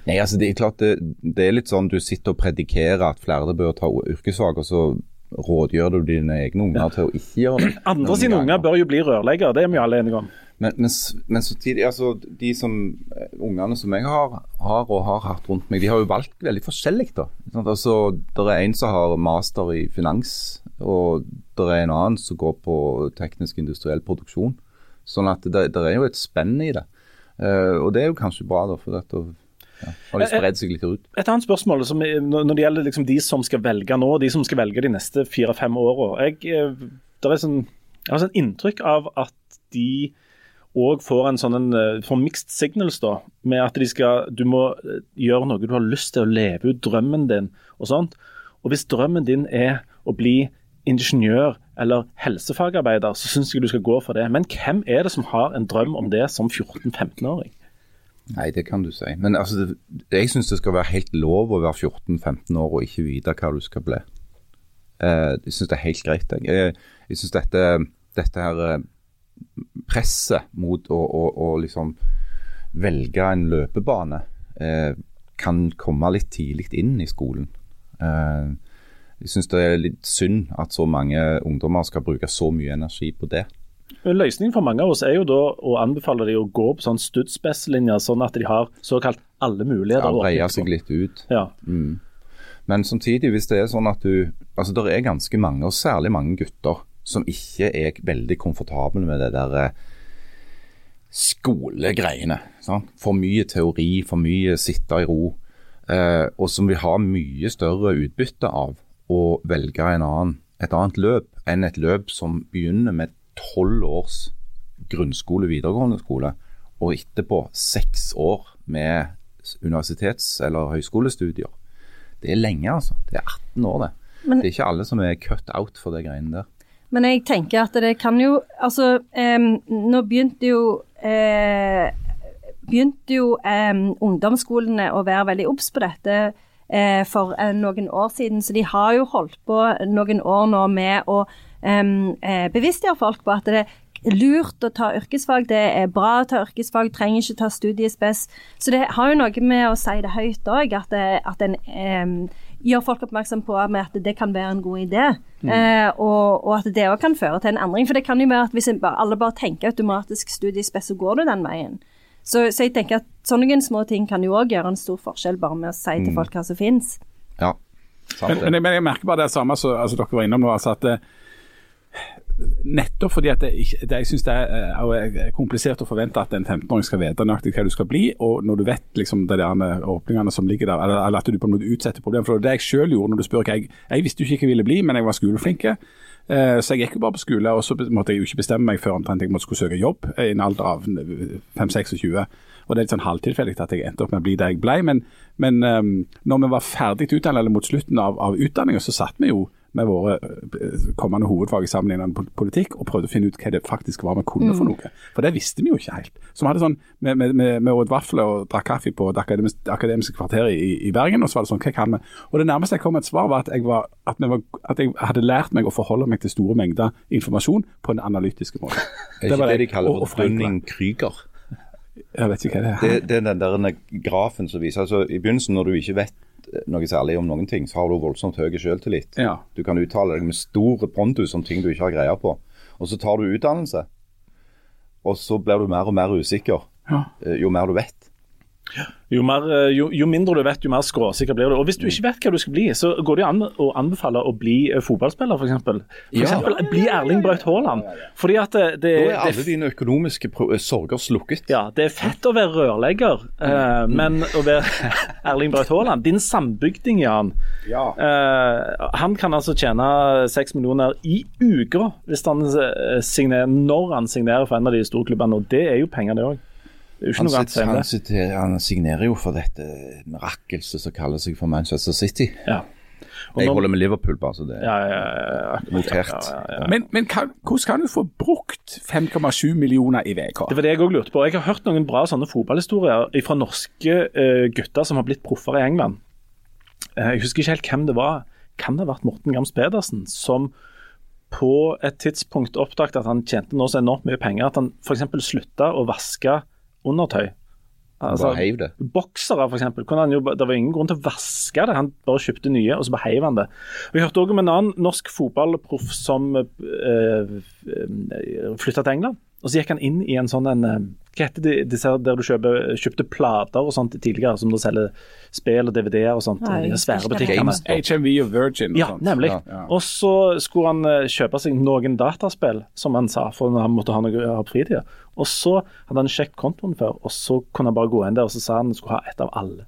Nei, altså det er klart det, det er litt sånn du sitter og predikerer at flere bør ta yrkesfag, og så rådgjør du dine egne unger til å ikke gjøre det. *clears throat* Andre sine unger bør jo bli rørleggere, det er vi jo alle enige om. Men, men, men samtidig, altså de som, eh, ungene som jeg har, har og har hatt rundt meg, de har jo valgt veldig forskjellig. da. Altså, Det er en som har master i finans, og det er en annen som går på teknisk industriell produksjon. Sånn at det, det er jo et spenn i det. Uh, og det er jo kanskje bra, da, for dette ja, har de spredd seg litt ut. Et annet spørsmål som når det gjelder liksom de som skal velge nå, de som skal velge de neste fire-fem åra. Jeg, eh, sånn, jeg har sånn inntrykk av at de òg får en sånn eh, får mixed signals, da. Med at de skal Du må eh, gjøre noe du har lyst til å leve ut drømmen din og sånt. Og hvis drømmen din er å bli ingeniør eller helsefagarbeider, så syns jeg du skal gå for det. Men hvem er det som har en drøm om det som 14-15-åring? Nei, det kan du si. Men altså, jeg syns det skal være helt lov å være 14-15 år og ikke vite hva du skal bli. Eh, jeg syns det er helt greit. Jeg, jeg, jeg syns dette, dette her presset mot å, å, å liksom velge en løpebane eh, kan komme litt tidlig inn i skolen. Eh, jeg syns det er litt synd at så mange ungdommer skal bruke så mye energi på det. Løsningen for mange av oss er jo da å anbefale dem å gå på sånn studspes-linjer, sånn at de har såkalt alle muligheter. Ja, Breie seg litt ut. Ja. Men samtidig, hvis det er sånn at du Altså, det er ganske mange, og særlig mange gutter, som ikke er veldig komfortabel med det der eh, skolegreiene. Sant? For mye teori, for mye sitte i ro. Eh, og som vil ha mye større utbytte av å velge en annen et annet løp enn et løp som begynner med tolv års grunnskole, videregående skole, og etterpå seks år med universitets- eller høyskolestudier. Det er lenge, altså. Det er 18 år, det. Men- det er ikke alle som er cut out for de greiene der. Men jeg tenker at det kan jo Altså, em, nå begynte jo eh, Begynte jo em, ungdomsskolene å være veldig obs på dette eh, for eh, noen år siden, så de har jo holdt på noen år nå med å eh, bevisstgjøre folk på at det er lurt å ta yrkesfag, det er bra å ta yrkesfag, trenger ikke ta studiespes. Så det har jo noe med å si det høyt òg, at, at en em, gjør folk oppmerksom på med at det kan være en god idé. Eh, og, og at det òg kan føre til en endring. For det kan jo være at hvis alle bare tenker automatisk studiespes, så går du den veien. Så, så jeg tenker at sånne små ting kan jo òg gjøre en stor forskjell, bare med å si til folk hva som finnes. Ja, Men, men, jeg, merker bare det samme som altså, dere var innom nå. Altså at eh, Nettopp fordi at det, det, jeg synes det er, eh, er komplisert å forvente at en 15-åring skal vite nøyaktig hva du skal bli, og når du vet liksom de der åpningene som ligger der, eller, at du på en måte utsetter problemet. For det var det jeg selv gjorde når du spør hva jeg Jeg visste jo ikke hva jeg ville bli, men jeg var skoleflinke. Eh, Så jeg gikk jo bare på skole, og så måtte jeg jo ikke bestemme meg før omtrent jeg måtte skulle søke jobb i en alder av 5-26. Og det er litt sånn halvtilfeldig at jeg endte opp med å bli der jeg ble. Men, men eh, når vi var ferdig utdannet, eller mot slutten av, av utdanninga, så satt vi jo med våre eh, kommende hovedfag i sammenlignende pol- politikk og prøvde å finne ut hva det faktisk var vi kunne for noe. For det visste vi jo ikke helt. Så vi hadde sånn, vi, vi, åt vafler og drakk kaffe på det akademiske, akademiske kvarteret i, i Bergen, og så var det sånn, hva kan vi? Og det nærmeste jeg kom et svar var at jeg, var, at, vi var, at jeg hadde lært meg å forholde meg til store mengder informasjon på en analytisk måte. *laughs* Det er ikke det, det de kaller for. Dunning-Krüger. Jeg vet ikke hva det er. Det, det er den der grafen som viser altså I begynnelsen, når du ikke vet noe særlig om noen ting, så har du voldsomt høy selvtillit. Ja. Du kan uttale deg med stor pondus om ting du ikke har greie på. Og så tar du utdannelse, og så blir du mer og mer usikker Ja. eh, jo mer du vet. Jo, mer, eh, jo, jo mindre du vet, jo mer skråsikker blir du. Og Hvis du ikke vet hva du skal bli, så går det an å anbefale å bli eh, fotballspiller, f.eks. For Ja. eksempel, bli Erling Braut Haaland. Fordi at det, det, Da er alle dine økonomiske eh, sorger slukket. ja, det er fett å være rørlegger, eh, men å være *laughs* Erling Braut Haaland Din sambygding, Jan, eh, han kan altså tjene seks millioner i uka hvis han eh, signerer, når han signerer for en av de storklubbene. Og det er jo penger, det òg. Det er jo ikke Han, noe annet han, sitter, han signerer jo for dette mirakelset som kaller seg for Manchester City. Ja. Og Jeg holder med Liverpool, bare så det er ja, ja, ja, ja. notert. Men, men kan, hvordan kan du få brukt 5,7 millioner i VK? Det var det jeg òg lurte på. Jeg har hørt noen bra sånne fotballhistorier fra norske uh, gutter som har blitt proffer i England. Uh, jeg husker ikke helt hvem det var. Kan det ha vært Morten Gams Pedersen som på et tidspunkt oppdaget at han tjente nå så enormt mye penger at han f.eks. slutta å vaske undertøy. Altså, Bare heiv det. Boksere, f.eks. Det var ingen grunn til å vaske det, han bare kjøpte nye, og så bare heiv han det. Vi hørte òg om en annen norsk fotballproff som uh, flytta til England. Og så gikk han inn i en sånn en eh, Hva heter det disse der du kjøper, kjøpte plater og sånt tidligere, som du selger spill og DVD-er og sånt. Nei, de svære ikke butikkene. HMV og Virgin og Ja, sånt. nemlig. Ja, ja. Og så skulle han eh, kjøpe seg noen dataspill, som han sa, for han måtte ha noe ha fritida. Og så hadde han sjekket kontoen før, og så kunne han bare gå inn der og så sa han han skulle ha ett av alle.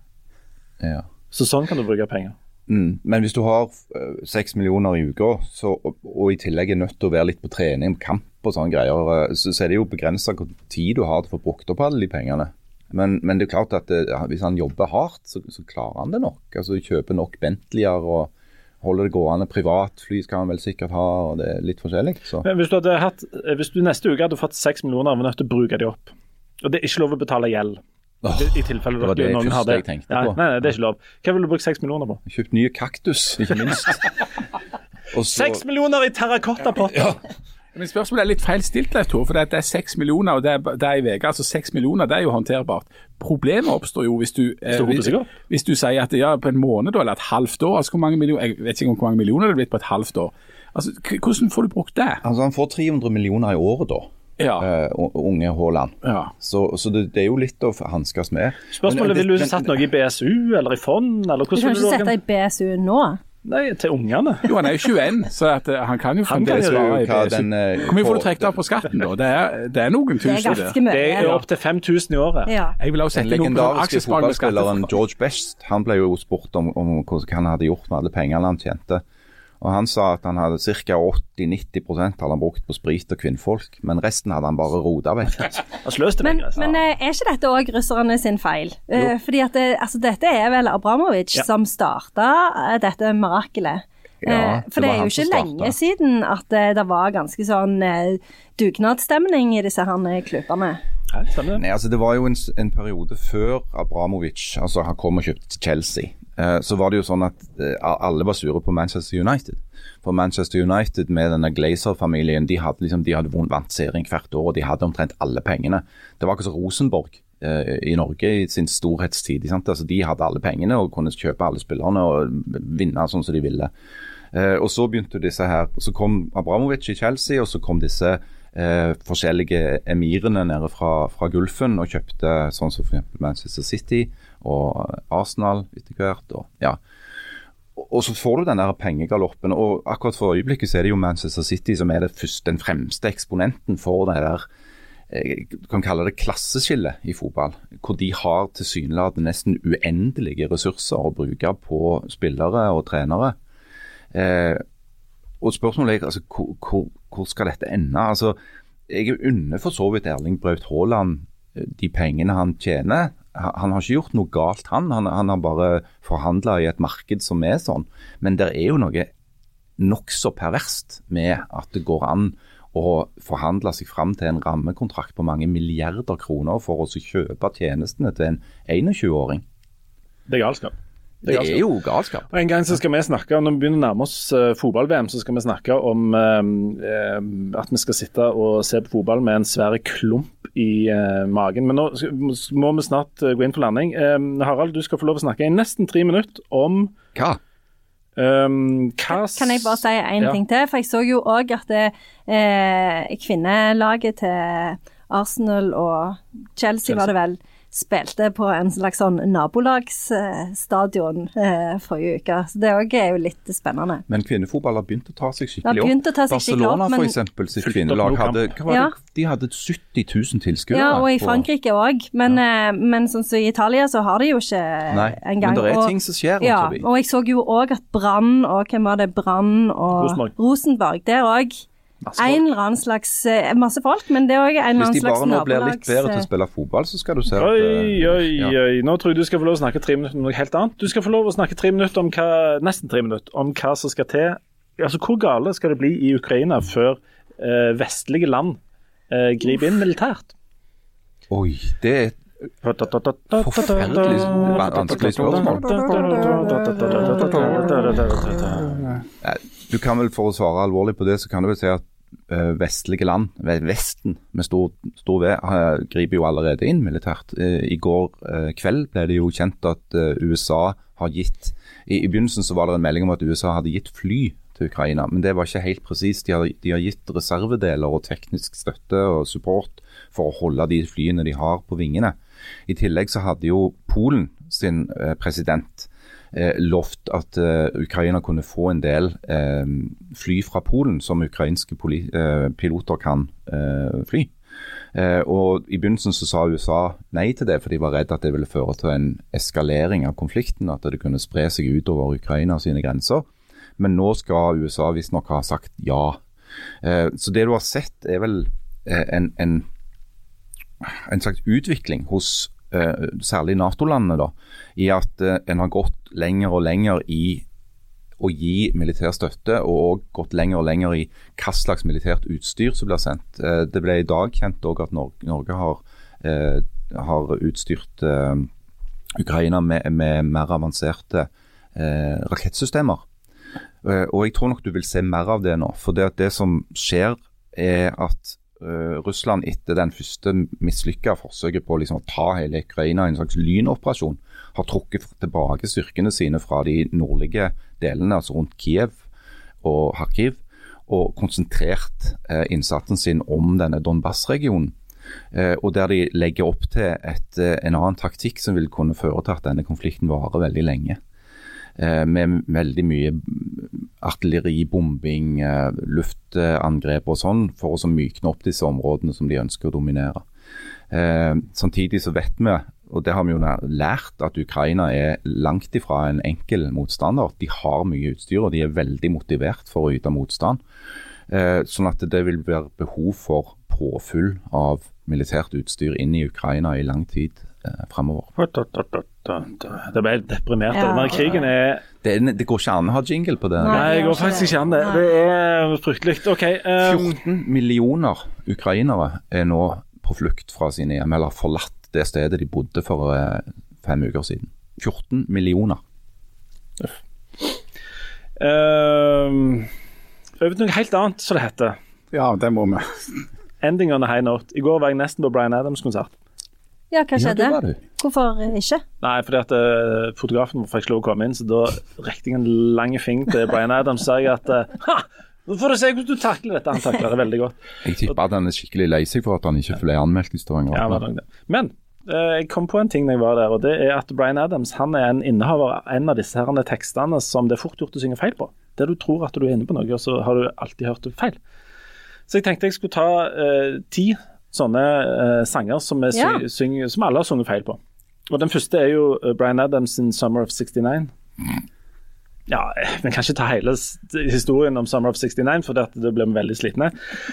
Ja. Så sånn kan du bruke penger. Mm. Men hvis du har eh, seks millioner i uka, og, og i tillegg er nødt til å være litt på trening, kamp og sånne greier, eh, så, så er det jo begrensa hvor tid du har til å få brukt opp alle de pengene. Men, men det er klart at det, hvis han jobber hardt, så, så klarer han det nok. Altså Kjøper nok Bentleyer og holder det gående. Privatfly skal han vel sikkert ha, og det er litt forskjellig. Så. Men hvis du, hatt, eh, hvis du neste uke hadde fått seks millioner, var nødt til å bruke de opp. Og det er ikke lov å betale gjeld. I, i tilfelle det var det noen har det. jeg tenkte på. nei, nei, det er ikke lov. Hva ville du brukt seks millioner på? Kjøpt nye kaktus, ikke minst. *laughs* Seks millioner i terrakottapotter! Men spørsmålet er litt feil stilt, Leif Tore. For det er seks millioner, og det er, det er i VG. Altså seks millioner, det er jo håndterbart. Problemet oppstår jo hvis du, eh, hvis, hvis du sier at ja, på en måned eller et halvt år altså hvor mange millioner, Jeg vet ikke hvor mange millioner det er blitt på et halvt år. Altså, Hvordan får du brukt det? Altså Han får 300 millioner i året da, Ja. Uh, unge Haaland. ja. Så, så det, det er jo litt å hanskes med. Spørsmålet Men- Ville du sette satt noe i BSU eller i fond? Eller Du kan ikke sette sette i BSU nå. Nei, til ungene. Jo, han er jo 21, så at, eh, han kan jo fremdeles være i BSU. den, eh, Hvor mye får du trukket av på skatten, da? Det er, det er noen Det er tusen. ganske mye. Det er opptil 5000 i året. Ja. Jeg vil også sette noe på legendariske aksjesparing med fotballspilleren skattefradrag. George Best han ble jo spurt om, om hva han hadde gjort med alle pengene han tjente. Og Han sa at han hadde ca. 80-90% hadde han brukt på sprit og kvinnfolk, men resten hadde han bare rota *laughs* vekk. Men, men eh, er ikke dette òg russerne sin feil? Eh, fordi at det, altså, dette er vel Abramovic Ja. som starta eh, dette mirakelet. Ja, Eh, det For det er jo ikke lenge siden at eh, det var ganske sånn eh, dugnadsstemning i disse her klubbene. Ja. Nei, altså Det var jo en, en periode før Abramovic altså han kom og kjøpte til Chelsea. Eh, så var det jo sånn at eh, alle var sure på Manchester United. For Manchester United med denne Glazer-familien de hadde liksom, de hadde vant serien hvert år, og de hadde omtrent alle pengene. Det var ikke så Rosenborg eh, i Norge i sin storhetstid. Altså, de hadde alle pengene og kunne kjøpe alle spillerne og vinne sånn som de ville. Eh, og så begynte disse her, så kom Abramovic i Chelsea, og så kom disse eh, forskjellige emirene nede fra, fra Gulfen og kjøpte sånn som. Manchester City og Arsenal etter hvert. Og, ja. og, så får du den der pengegaloppen. og Akkurat for øyeblikket så er det jo Manchester City som er første, den fremste eksponenten for det der eh, du kan kalle det klasseskille i fotball. Hvor de har tilsynelatende nesten uendelige ressurser å bruke på spillere og trenere. Eh, og spørsmålet er altså, hvor, hvor skal dette ende? Altså, jeg unner for så vidt Erling Braut Haaland eh, de pengene han tjener. Han, har ikke gjort noe galt, han. Han, han har bare forhandla i et marked som er sånn. Men det er jo noe nokså perverst med at det går an å forhandle seg fram til en rammekontrakt på mange milliarder kroner for å kjøpe tjenestene til en 21-åring. Det er galskap. Det er jo galskap. Og En gang så skal vi snakke, Når vi begynner å nærme oss eh, fotball-VM, så skal vi snakke om eh, eh, at vi skal sitte og se på fotball med en svær klump i eh, magen. Men nå må vi snart eh, gå inn for landing. Eh, Harald, du skal få lov å snakke i nesten tre minutter om Hva? Um, Kan jeg bare si én Ja. ting til? For jeg så jo òg at det, eh, kvinnelaget til Arsenal og Chelsea, var det vel, spilte på en slags sånn nabolagsstadion eh, forrige uke. Så det òg er jo litt spennende. Men kvinnefotball har begynt å ta seg Det skikkelig har begynt å ta seg skikkelig opp, Barcelona men- for eksempel, sitt kvinnelag hadde, hva var Ja. det? De hadde 70 000 tilskuere. Ja, og i Frankrike òg. Men, ja. men sånn som i Italia, så har de jo ikke Nei, engang men det er og- ting som skjer Ja, og jeg så jo òg at Brann og hvem var det, Brann og Rosenborg. Rosenborg, det er òg. En eller annen slags eh, Masse folk, men det er òg en eller annen slags nabolags... Hvis de bare nå blir litt bedre til å eh, spille fotball, så skal du se at Oi, eh, oi, ja. oi. Nå tror jeg du skal få lov å snakke tre minutter om noe helt annet. Du skal få lov å snakke tre minutter om hva, nesten tre minutter om hva som skal til. Altså, Hvor gale skal det bli i Ukraina før eh, vestlige land eh, griper inn militært? Oi, det er Forferdelig vanskelig spørsmål. Du kan vel For å svare alvorlig på det, så kan du vel si at vestlige land, Vesten med stor, stor V, eh, griper jo allerede inn militært. Eh, I går eh, kveld ble det jo kjent at eh, USA har gitt i, I begynnelsen så var det en melding om at USA hadde gitt fly til Ukraina, men det var ikke helt presist. De, de har gitt reservedeler og teknisk støtte og support for å holde de flyene de har på vingene. I tillegg så hadde jo Polen sin eh, president eh, lovt at eh, Ukraina kunne få en del eh, fly fra Polen som ukrainske eh, piloter kan fly. Og I begynnelsen så sa USA nei til det, for de var redd at det ville føre til en eskalering av konflikten. At det kunne spre seg utover Ukraina sine grenser. Men nå skal USA visstnok ha sagt ja. Så det du har sett, er vel en, en, en slags utvikling hos særlig Nato-landene, da, i at eh, en har gått lenger og lenger i å gi militær støtte, og gått lenger og lenger i hva slags militært utstyr som blir sendt. Eh, det ble i dag kjent at Norge, har, eh, har utstyrt eh, Ukraina med, med mer avanserte eh, rakettsystemer. Eh, og jeg tror nok du vil se mer av det nå. For det, det som skjer, er at eh, Russland etter den første mislykka forsøket på liksom å ta hele Ukraina i en slags lynoperasjon, har trukket tilbake styrkene sine fra de nordlige delene, altså rundt Kiev og Kharkiv, og konsentrert eh, innsatsen sin om denne Donbas-regionen. Eh, og der de legger opp til et, eh, en annen taktikk som vil kunne føre til at denne konflikten varer veldig lenge. Eh, med veldig mye artilleri, bombing, eh, luftangrep og sånn, for å så mykne opp disse områdene som de ønsker å dominere. Eh, samtidig så vet vi, og det har vi jo lært, at Ukraina er langt ifra en enkel motstander. De har mye utstyr, og de er veldig motivert for å yte motstand. Sånn at det vil være behov for påfyll av militært utstyr inn i Ukraina i lang tid eh, fremover. Det ble helt deprimert. Ja. Denne krigen er Det, er- det går ikke an å ha jingle på det. Nei. Nei, det går faktisk ikke an, det. Det er fryktelig. OK. um, 14 millioner ukrainere er nå på flukt fra sine hjem, eller forlatt det stedet de bodde for eh, fem uker siden. 14 millioner. over til noe helt annet, som det heter. Ja, det må vi. Ending on a high note. I går var jeg nesten på Bryan Adams-konsert. Ja, hva skjedde? det. Hvorfor ikke? Nei, fordi at uh, fotografen fikk ikke lov å komme inn, så da rekte jeg en lang finger til Brian Adams og sa jeg at uh, ha, nå får du se hvordan du takler dette. Han takler det veldig godt. Jeg tipper at han er skikkelig lei seg for at han ikke ble anmeldt i Stavanger. Ja. Men eh, jeg kom på en ting da jeg var der, og det er at Bryan Adams han er en innehaver av en av disse her tekstene som det er fort gjort å synge feil på. Der du tror at du er inne på noe, og så har du alltid hørt det feil. Så jeg tenkte jeg skulle ta eh, ti sånne uh, sanger som, er Ja. syng, som alle har sunget feil på. Og Den første er jo eh, Bryan Adams sin 'Summer of 69'. Ja, Vi kan ikke ta hele historien om 'Summer of 69', for det, blir vi veldig slitne.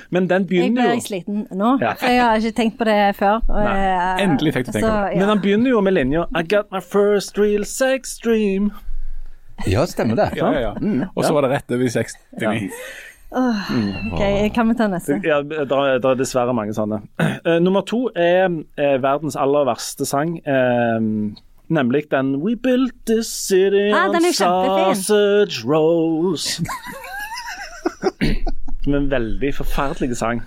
Men den Jeg jo ble blir sliten nå, Ja. for jeg har ikke tenkt på det før. og, Nei, eh, endelig fikk du tenke på det. ja. Men den begynner jo med linja I got my first real sex dream. Ja, stemmer det. Ja, ja, ja. Og så var det rett over i 69. Ok, kan vi ta neste? Ja, det er, det er dessverre mange sånne. *clears throat* Eh, nummer to er eh, verdens aller verste sang. eh, nemlig den We built this city Ah, on sausage rolls. *clears throat* Som en veldig forferdelig sang.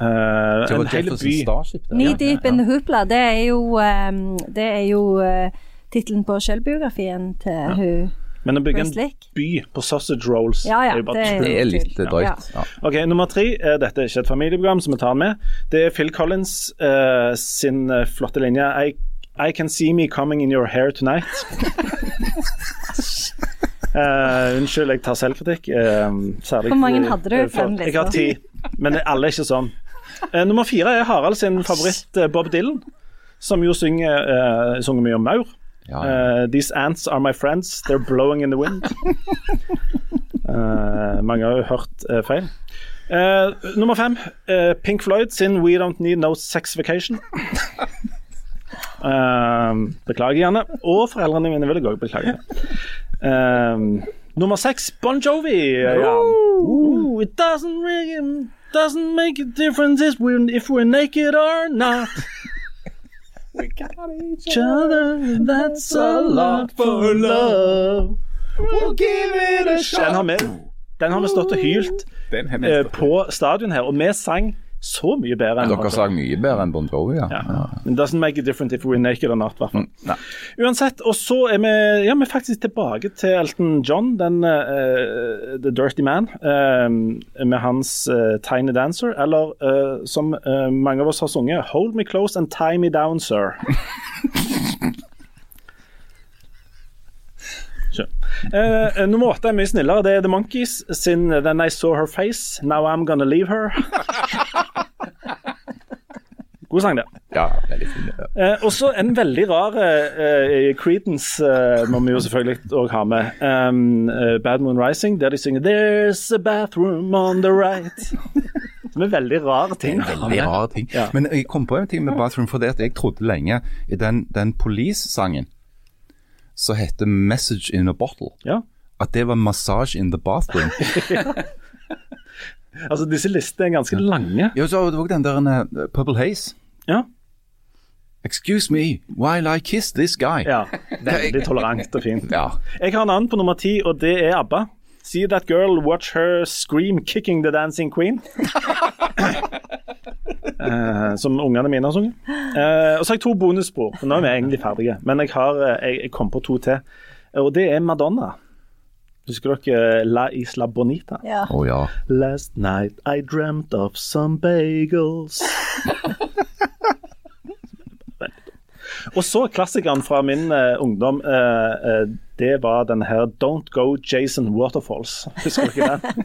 Eh, en hel by. Knee Deep in the Hoopla, det er jo, um, det er jo uh, tittelen på selvbiografien til hun Men å bygge en by på sausage rolls Ja, ja, er jo bare det tull. Det er litt Ja. drøyt. Ja. Ok, Nummer tre. eh, Dette er ikke et familieprogram, så vi tar den med. Det er Phil Collins uh, sin eh, flotte linje I, I can see me coming in your hair tonight. uh, *laughs* unnskyld, jeg tar selvkritikk. Uh, særlig Hvor mange hadde du på Jeg har lista? ti, men alle er ikke sånn. Eh, nummer fire er Harald sin favoritt, Bob Dylan, som jo synger, synger mye om maur. Ja. Eh, These ants are my friends, they're blowing in the wind. uh, *laughs* mange har jo hørt uh, feil. Nummer fem, Pink Floyd sin We Don't Need No Sex Vacation. *laughs* Beklager gjerne. Og foreldrene mine vil jeg òg beklage. Nummer seks, Bon Jovi. Ja. Ooh, it doesn't really doesn't make a difference if we're, if we're naked or not. *laughs* each other, that's a lot for love. We'll give it a shot. Den har vi, den har vi stått og hylt Den har eh, på stadion her, og vi sang så mye bedre enn Dere sang mye bedre enn Bon Jovi, ja. ja. It doesn't make a difference if we're naked or not, i hvert fall. Mm, Uansett, og så er vi, ja, vi er faktisk tilbake til Elton John, den uh, The Dirty Man, uh, med hans uh, Tiny Dancer, eller som mange av oss har sunget, Hold Me Close and Tie Me Down, Sir. *laughs* Eh, eh, nummer åtte er mye snillere. Det er The Monkees sin Then I Saw Her Face, Now I'm Gonna Leave Her. *laughs* God sang, det. Ja, veldig fin. ja. Eh, og så en veldig rar eh, Creedence eh, må vi jo selvfølgelig òg ha med. Um, eh, Bad Moon Rising, der de synger 'There's a bathroom on the right'. *laughs* Som er veldig rare ting. Veldig rare ting. Ja. Men jeg kom på en ting med Bathroom, for det at jeg trodde lenge i den, den Police-sangen som heter 'Message in a Bottle', Ja. at det var 'Massage in the Bathroom'. *laughs* Altså, disse listene er ganske lange. ja, så det var den der uh, Purple Haze. Ja. Excuse me, while I kiss this guy. ja. Veldig tolerant og fint. Ja. Jeg har en annen på nummer ti, og det er ABBA. See that girl, watch her scream, kicking the dancing queen. *laughs* Eh, som ungene mine har sunget. Eh, og så har jeg to bonusspor, nå er vi egentlig ferdige. Men jeg, har, eh, jeg, jeg kom på to til, og det er Madonna. Husker dere La Isla Bonita? Ja. Oh, ja. Last night I dreamt of some bagels. *laughs* Og så klassikeren fra min uh, ungdom, Uh, uh, det var den her Don't Go Jason Waterfalls. Husker du ikke den?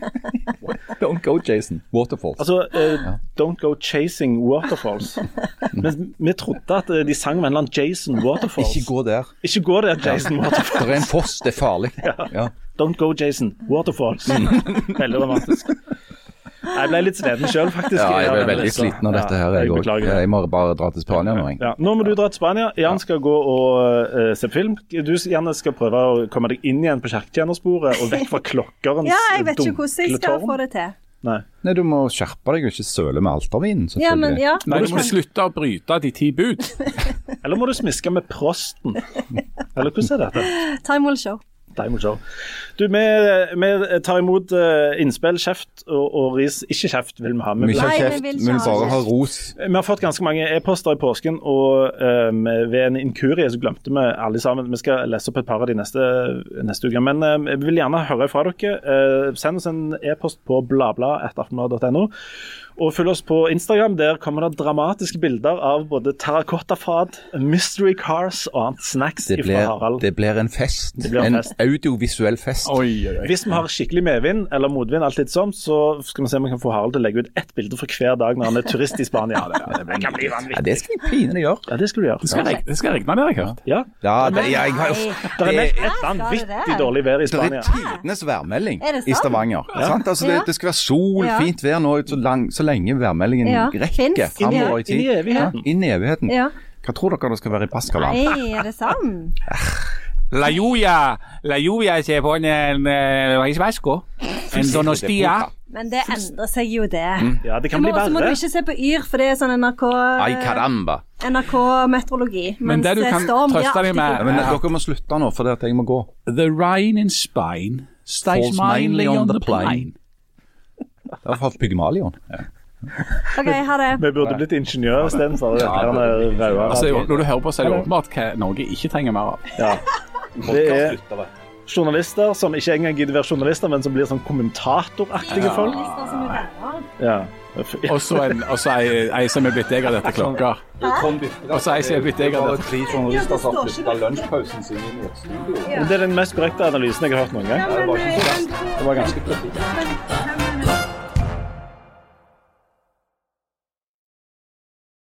*laughs* Don't go, Jason. Waterfalls. Altså, eh, Don't Go Chasing Waterfalls. Men vi trodde at de sang med en eller annen Jason Waterfalls. Ikke gå der. Ikke gå der, Jason Waterfalls. Det er en foss, det er farlig. *laughs* Ja. Don't go, Jason. Waterfalls. Veldig dramatisk. Jeg ble litt sliten sjøl, faktisk. Ja, jeg ble veldig sliten av dette her, jeg jeg òg. Jeg må bare dra til Spania nå. Ja, nå må du dra til Spania. Jan skal gå og uh, se film. Du Janne, skal prøve å komme deg inn igjen på kirketjenersporet og vekk fra klokkerens Ja, jeg vet ikke hvordan jeg skal få det til. Nei. Nei, du må skjerpe deg og ikke søle med altervinen, Ja, men ja. Nei, du må slutte å bryte de ti bud. Eller må du smiske med prosten? *laughs* Eller hvordan er dette? Time will show. Time will show. Du, vi, vi tar imot eh, innspill, kjeft og, og ris. Ikke kjeft vil vi ha. Vi Nei, vi kjeft, vil vi vil bare ha ros. vi har fått ganske mange e-poster i påsken, og um, ved en inkurie så glemte vi alle sammen. Vi skal lese opp et par av de neste, neste uke. Men um, vi vil gjerne høre fra dere. Uh, send oss en e-post på bladblad.aftenblad.no. Og følg oss på Instagram. Der kommer det dramatiske bilder av både terrakottafat, mystery cars og annet snacks Det fra blir, Harald. det blir en fest. blir en En fest. audiovisuell fest. Oi, oi, oi. Hvis vi har skikkelig medvind eller motvind, alt litt sånn, så skal vi se om vi kan få Harald til å legge ut ett bilde for hver dag når han er turist i Spania. Det, kan bli Ja, det skal vi pinlig gjøre. Ja, det skal du gjøre. Det skal, det skal regne, det har jeg hørt. Ja. Ja, det, jeg, har jo Det er det, et vanvittig dårlig vær i Spania. det er tidenes værmelding i? Stavanger. Sant? Altså, det, Ja. det skal være sol, fint vær nå så, lang, så lenge værmeldingen Ja, rekker framover i Inn tid. i evigheten. Ja, inn i evigheten. Ja. Hva tror dere det skal være i Baskaland? Nei, er det sant? *laughs* La lluvia, la lluvia se pone en en, País Vasco, en Donostia. Men det endrer seg jo, det. Ja, det kan bli verre. så må du ikke se på Yr, for det er sånn NRK Ay caramba. NRK-meteorologi. Men det du kan trøste deg med- Ja, men dere må slutte nå, for det at jeg må gå. The rain in Spain stays mainly on the plain. Det var fra Pygmalion. Ja. OK, ha det. Vi burde blitt ingeniør istedenfor ja. Altså, når du hører på, så er det åpenbart hva Norge ikke trenger mer av. Ja. Det er journalister som ikke engang gidder være journalister, men som blir sånn kommentatoraktige folk. Ja. Og så ei, som er blitt eier av dette klokka. Og så ei som er blitt eier av dette. tre journalister som har flytta lunsjpausen sin i studio. Det er den mest korrekte analysen jeg har hørt noen gang. Eh, Det var ganske